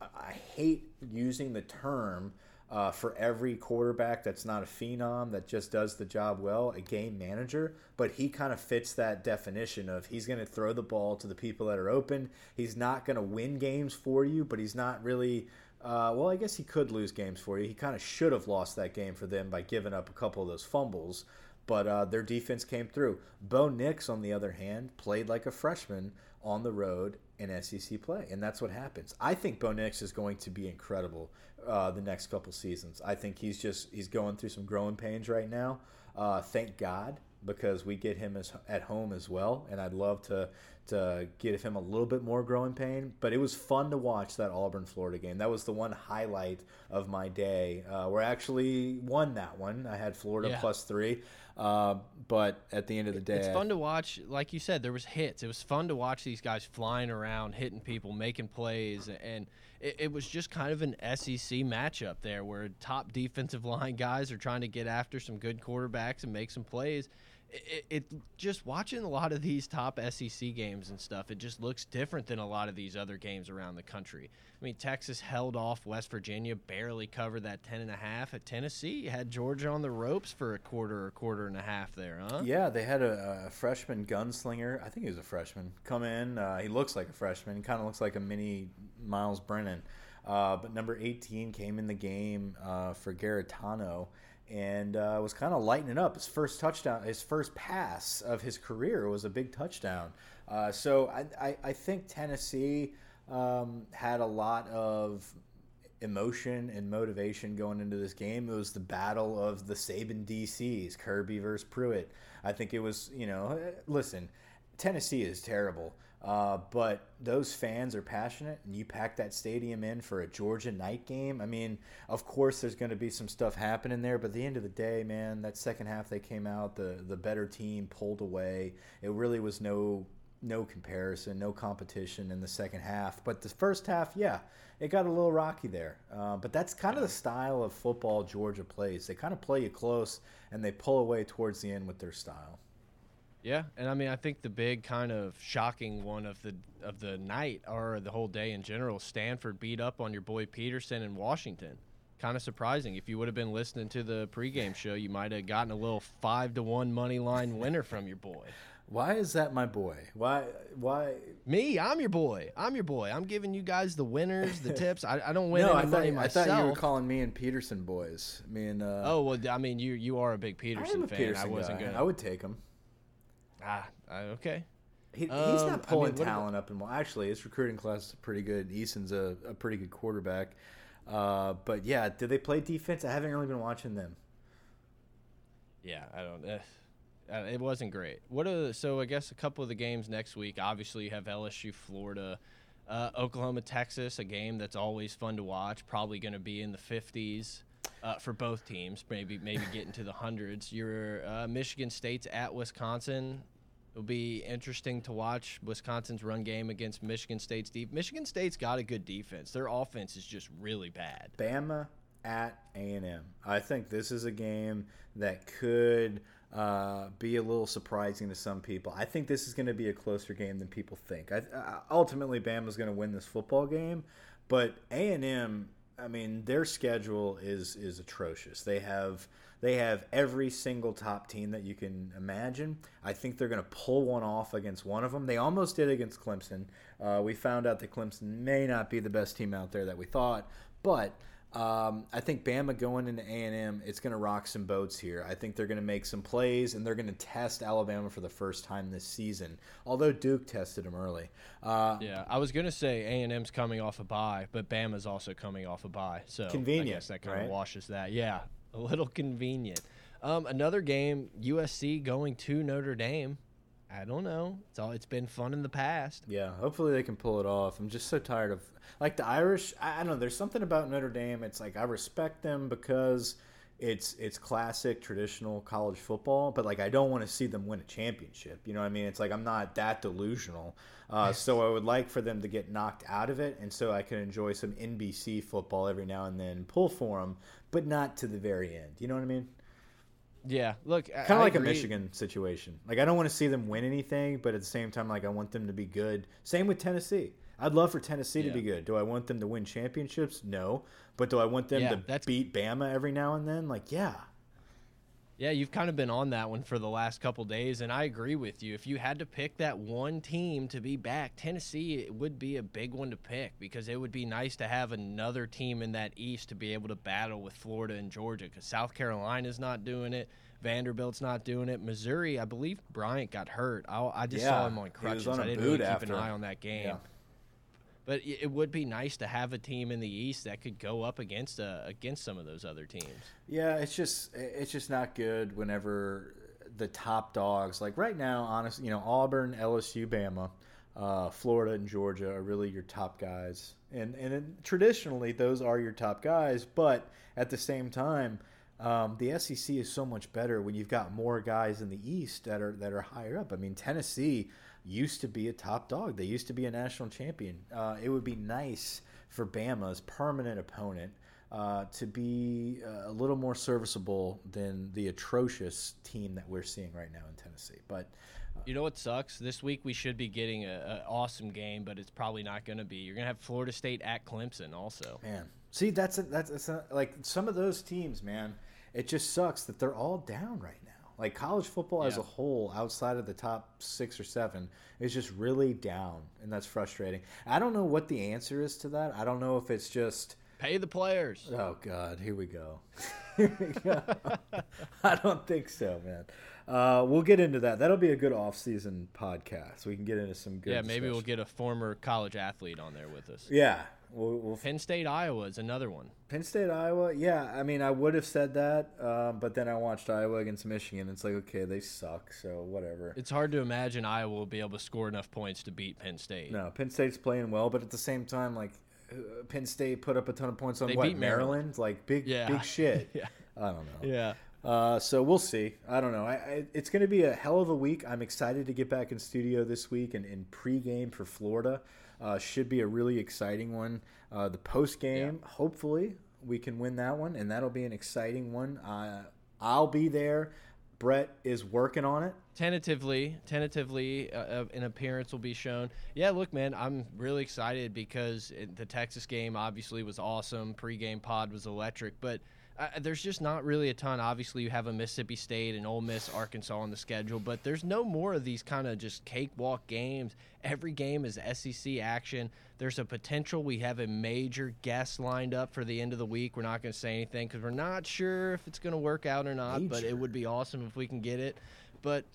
[SPEAKER 1] I hate using the term. Uh, for every quarterback that's not a phenom that just does the job well, a game manager. But he kind of fits that definition of he's going to throw the ball to the people that are open. He's not going to win games for you, but he's not really uh, well, I guess he could lose games for you. He kind of should have lost that game for them by giving up a couple of those fumbles, but uh, their defense came through. Bo Nix, on the other hand, played like a freshman on the road in SEC play, and that's what happens. I think Bo Nix is going to be incredible uh, the next couple seasons. I think he's just he's going through some growing pains right now. Uh, thank God because we get him as, at home as well, and I'd love to to give him a little bit more growing pain. But it was fun to watch that Auburn Florida game. That was the one highlight of my day. Uh, we actually won that one. I had Florida yeah. plus three. Uh, but at the end of the day,
[SPEAKER 2] it's fun to watch. Like you said, there was hits. It was fun to watch these guys flying around, hitting people, making plays, and it, it was just kind of an SEC matchup there, where top defensive line guys are trying to get after some good quarterbacks and make some plays it, it, just watching a lot of these top SEC games and stuff, it just looks different than a lot of these other games around the country. I mean, Texas held off West Virginia, barely covered that ten and a half. At Tennessee, had Georgia on the ropes for a quarter or quarter and a half there, huh?
[SPEAKER 1] Yeah, they had a, a freshman gunslinger. I think he was a freshman. Come in, uh, he looks like a freshman. Kind of looks like a mini Myles Brennan. Uh, but number 18 came in the game uh, for Guarantano and uh, was kind of lightening up. His first touchdown, his first pass of his career was a big touchdown. Uh, so I, I, I, think Tennessee um, had a lot of emotion and motivation going into this game. It was the battle of the Saban DCs, Kirby versus Pruitt. I think it was, you know, listen, Tennessee is terrible. Uh, but those fans are passionate, and you pack that stadium in for a Georgia night game. I mean, of course, there's going to be some stuff happening there, but at the end of the day, man, that second half they came out, the the better team pulled away. It really was no no comparison, no competition in the second half. But the first half, yeah, it got a little rocky there. Uh, but that's kind of the style of football Georgia plays. They kind of play you close, and they pull away towards the end with their style.
[SPEAKER 2] Yeah, and I mean, I think the big kind of shocking one of the of the night or the whole day in general, Stanford beat up on your boy Petersen in Washington. Kind of surprising. If you would have been listening to the pregame show, you might have gotten a little five to one money line winner from your boy.
[SPEAKER 1] Why is that my boy? Why? Why?
[SPEAKER 2] Me, I'm your boy. I'm your boy. I'm giving you guys the winners, the tips. I, I don't win
[SPEAKER 1] no,
[SPEAKER 2] any
[SPEAKER 1] I thought,
[SPEAKER 2] money
[SPEAKER 1] I thought you were calling me and Petersen boys. I mean, uh,
[SPEAKER 2] oh well, I mean, you you are a big
[SPEAKER 1] Petersen a
[SPEAKER 2] fan.
[SPEAKER 1] Petersen
[SPEAKER 2] I wasn't gonna.
[SPEAKER 1] I would take him.
[SPEAKER 2] Ah, okay.
[SPEAKER 1] He, he's
[SPEAKER 2] Um,
[SPEAKER 1] not pulling
[SPEAKER 2] what about-
[SPEAKER 1] talent up, and well, actually, his recruiting class is pretty good. Eason's a, a pretty good quarterback. Uh, but yeah, did they play defense? I haven't really been watching them.
[SPEAKER 2] Yeah, I don't. Uh, uh, it wasn't great. What are the, so? I guess a couple of the games next week. Obviously, you have LSU, Florida, uh, Oklahoma, Texas. A game that's always fun to watch. Probably going to be in the fifties uh, for both teams. Maybe maybe get into the hundreds. Your uh, Michigan State's at Wisconsin. It'll be interesting to watch Wisconsin's run game against Michigan State's deep. Michigan State's got a good defense. Their offense is just really bad.
[SPEAKER 1] Bama at A&M. I think this is a game that could uh, be a little surprising to some people. I think this is going to be a closer game than people think. I, uh, ultimately, Bama's going to win this football game, but A&M. I mean, their schedule is is atrocious. They have they have every single top team that you can imagine. I think they're going to pull one off against one of them. They almost did against Clemson. Uh, we found out that Clemson may not be the best team out there that we thought, but um, I think Bama going into A and M, it's going to rock some boats here. I think they're going to make some plays and they're going to test Alabama for the first time this season. Although Duke tested them early. Uh,
[SPEAKER 2] Yeah, I was gonna say A and M's coming off a bye, but Bama's also coming off a bye, so
[SPEAKER 1] Convenient,
[SPEAKER 2] I guess that kind
[SPEAKER 1] right?
[SPEAKER 2] of washes that. Yeah, a little convenient. Um, another game, USC going to Notre Dame. I don't know. It's all. It's been fun in the past.
[SPEAKER 1] Yeah, hopefully they can pull it off. I'm just so tired of like the Irish. I, I don't know. There's something about Notre Dame. It's like I respect them because it's it's classic traditional college football, but like I don't want to see them win a championship. You know what I mean? It's like I'm not that delusional. Uh, so I would like for them to get knocked out of it, and so I can enjoy some NBC football every now and then, pull for them, but not to the very end. You know what I mean?
[SPEAKER 2] Yeah, look,
[SPEAKER 1] kind of like a Michigan situation. Like I don't want to see them win anything, but at the same time, like I want them to be good. Same with Tennessee. I'd love for Tennessee to be good. Do I want them to win championships? No, but do I want them
[SPEAKER 2] Yeah,
[SPEAKER 1] to beat Bama every now and then? Like, yeah,
[SPEAKER 2] Yeah, you've kind of been on that one for the last couple days, and I agree with you. If you had to pick that one team to be back, Tennessee it would be a big one to pick because it would be nice to have another team in that East to be able to battle with Florida and Georgia because South Carolina's not doing it. Vanderbilt's not doing it. Missouri, I believe Bryant got hurt. I, I just saw him on crutches.
[SPEAKER 1] on
[SPEAKER 2] I didn't really keep
[SPEAKER 1] after.
[SPEAKER 2] an eye on that game.
[SPEAKER 1] Yeah.
[SPEAKER 2] But it would be nice to have a team in the East that could go up against uh, against some of those other teams.
[SPEAKER 1] yeah. It's just it's just not good whenever the top dogs like right now. Honestly, you know Auburn, LSU, Bama. Uh, Florida and Georgia are really your top guys, and and it- traditionally those are your top guys. But at the same time, um, the SEC is so much better when you've got more guys in the East that are that are higher up. I mean, Tennessee used to be a top dog; they used to be a national champion. Uh, it would be nice for Bama's permanent opponent uh, to be uh, a little more serviceable than the atrocious team that we're seeing right now in Tennessee. But
[SPEAKER 2] You know what sucks? This week we should be getting an awesome game, but it's probably not going to be. You're going to have Florida State at Clemson also.
[SPEAKER 1] Man, see that's a, that's that's a, like some of those teams, man. It just sucks that they're all down right now. Like college football as a whole, outside of the top six or seven, is just really down, and that's frustrating. I don't know what the answer is to that. I don't know if it's just.
[SPEAKER 2] Pay the players.
[SPEAKER 1] Oh God, here we go. Here we go. I don't think so, man. Uh, we'll get into that. That'll be a good off-season podcast. We can get into some good.
[SPEAKER 2] Yeah, maybe we'll get a former college athlete on there with us.
[SPEAKER 1] Yeah, we'll, we'll
[SPEAKER 2] Penn State, Iowa is another one.
[SPEAKER 1] Penn State, Iowa. Yeah, I mean, I would have said that, um, but then I watched Iowa against Michigan. It's like, okay, they suck, so whatever.
[SPEAKER 2] It's hard to imagine Iowa will be able to score enough points to beat Penn State.
[SPEAKER 1] No, Penn State's playing well, but at the same time, like, Penn State put up a ton of points on
[SPEAKER 2] They
[SPEAKER 1] what
[SPEAKER 2] beat Maryland.
[SPEAKER 1] Like big,
[SPEAKER 2] Yeah.
[SPEAKER 1] big shit.
[SPEAKER 2] Yeah.
[SPEAKER 1] I don't know.
[SPEAKER 2] Yeah.
[SPEAKER 1] Uh, so we'll see. I don't know. I, I, it's going to be a hell of a week. I'm excited to get back in studio this week and, in pregame for Florida. Uh, should be a really exciting one. Uh, the post game, hopefully, we can win that one, and that'll be an exciting one. Uh, I'll be there. Brett is working on it.
[SPEAKER 2] Tentatively, tentatively, uh, an appearance will be shown. Yeah, look, man, I'm really excited because it, the Texas game obviously was awesome. Pre-game pod was electric, but uh, there's just not really a ton. Obviously, you have a Mississippi State and Ole Miss, Arkansas on the schedule, but there's no more of these kind of just cakewalk games. Every game is SEC action. There's a potential we have a major guest lined up for the end of the week. We're not going to say anything because we're not sure if it's going to work out or not, but it would be awesome if we can get it. But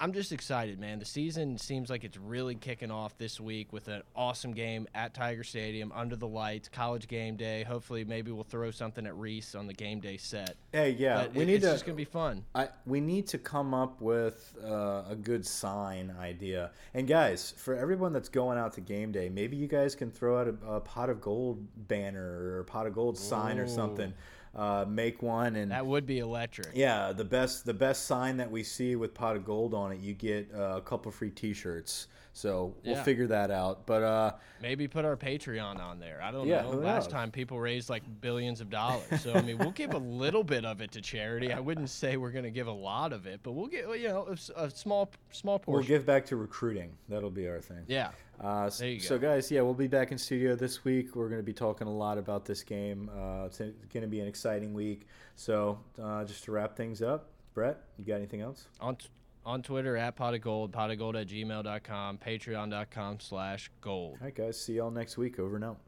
[SPEAKER 2] I'm just excited, man. The season seems like it's really kicking off this week with an awesome game at Tiger Stadium under the lights, college game day. Hopefully, maybe we'll throw something at Reese on the game day set.
[SPEAKER 1] Hey, yeah,
[SPEAKER 2] But
[SPEAKER 1] we
[SPEAKER 2] it-
[SPEAKER 1] need
[SPEAKER 2] it's
[SPEAKER 1] to.
[SPEAKER 2] just gonna be fun.
[SPEAKER 1] I, we need to come up with uh, a good sign idea. And guys, for everyone that's going out to game day, maybe you guys can throw out a, a pot of gold banner or a pot of gold sign or something. Uh, make one and
[SPEAKER 2] That would be electric.
[SPEAKER 1] yeah, the best the best sign that we see with pot of gold on it, you get uh, a couple free T-shirts. So we'll
[SPEAKER 2] Yeah.
[SPEAKER 1] figure that out. But uh,
[SPEAKER 2] Maybe put our Patreon on there. I don't
[SPEAKER 1] Yeah,
[SPEAKER 2] know. Last
[SPEAKER 1] knows?
[SPEAKER 2] time people raised like billions of dollars. So I mean, we'll give a little bit of it to charity. I wouldn't say we're gonna give a lot of it, but we'll get you know a small small portion.
[SPEAKER 1] we'll give back to recruiting. That'll be our thing.
[SPEAKER 2] yeah.
[SPEAKER 1] Uh, s-
[SPEAKER 2] There you
[SPEAKER 1] so, guys, yeah, we'll be back in studio this week. We're going to be talking a lot about this game. Uh, it's going to be an exciting week. So, uh, just to wrap things up, Brett, you got anything else?
[SPEAKER 2] on on Twitter at pot of gold, pot of gold at gmail.com, patreon.com slash gold.
[SPEAKER 1] All right, guys, see y'all next week. Over and out.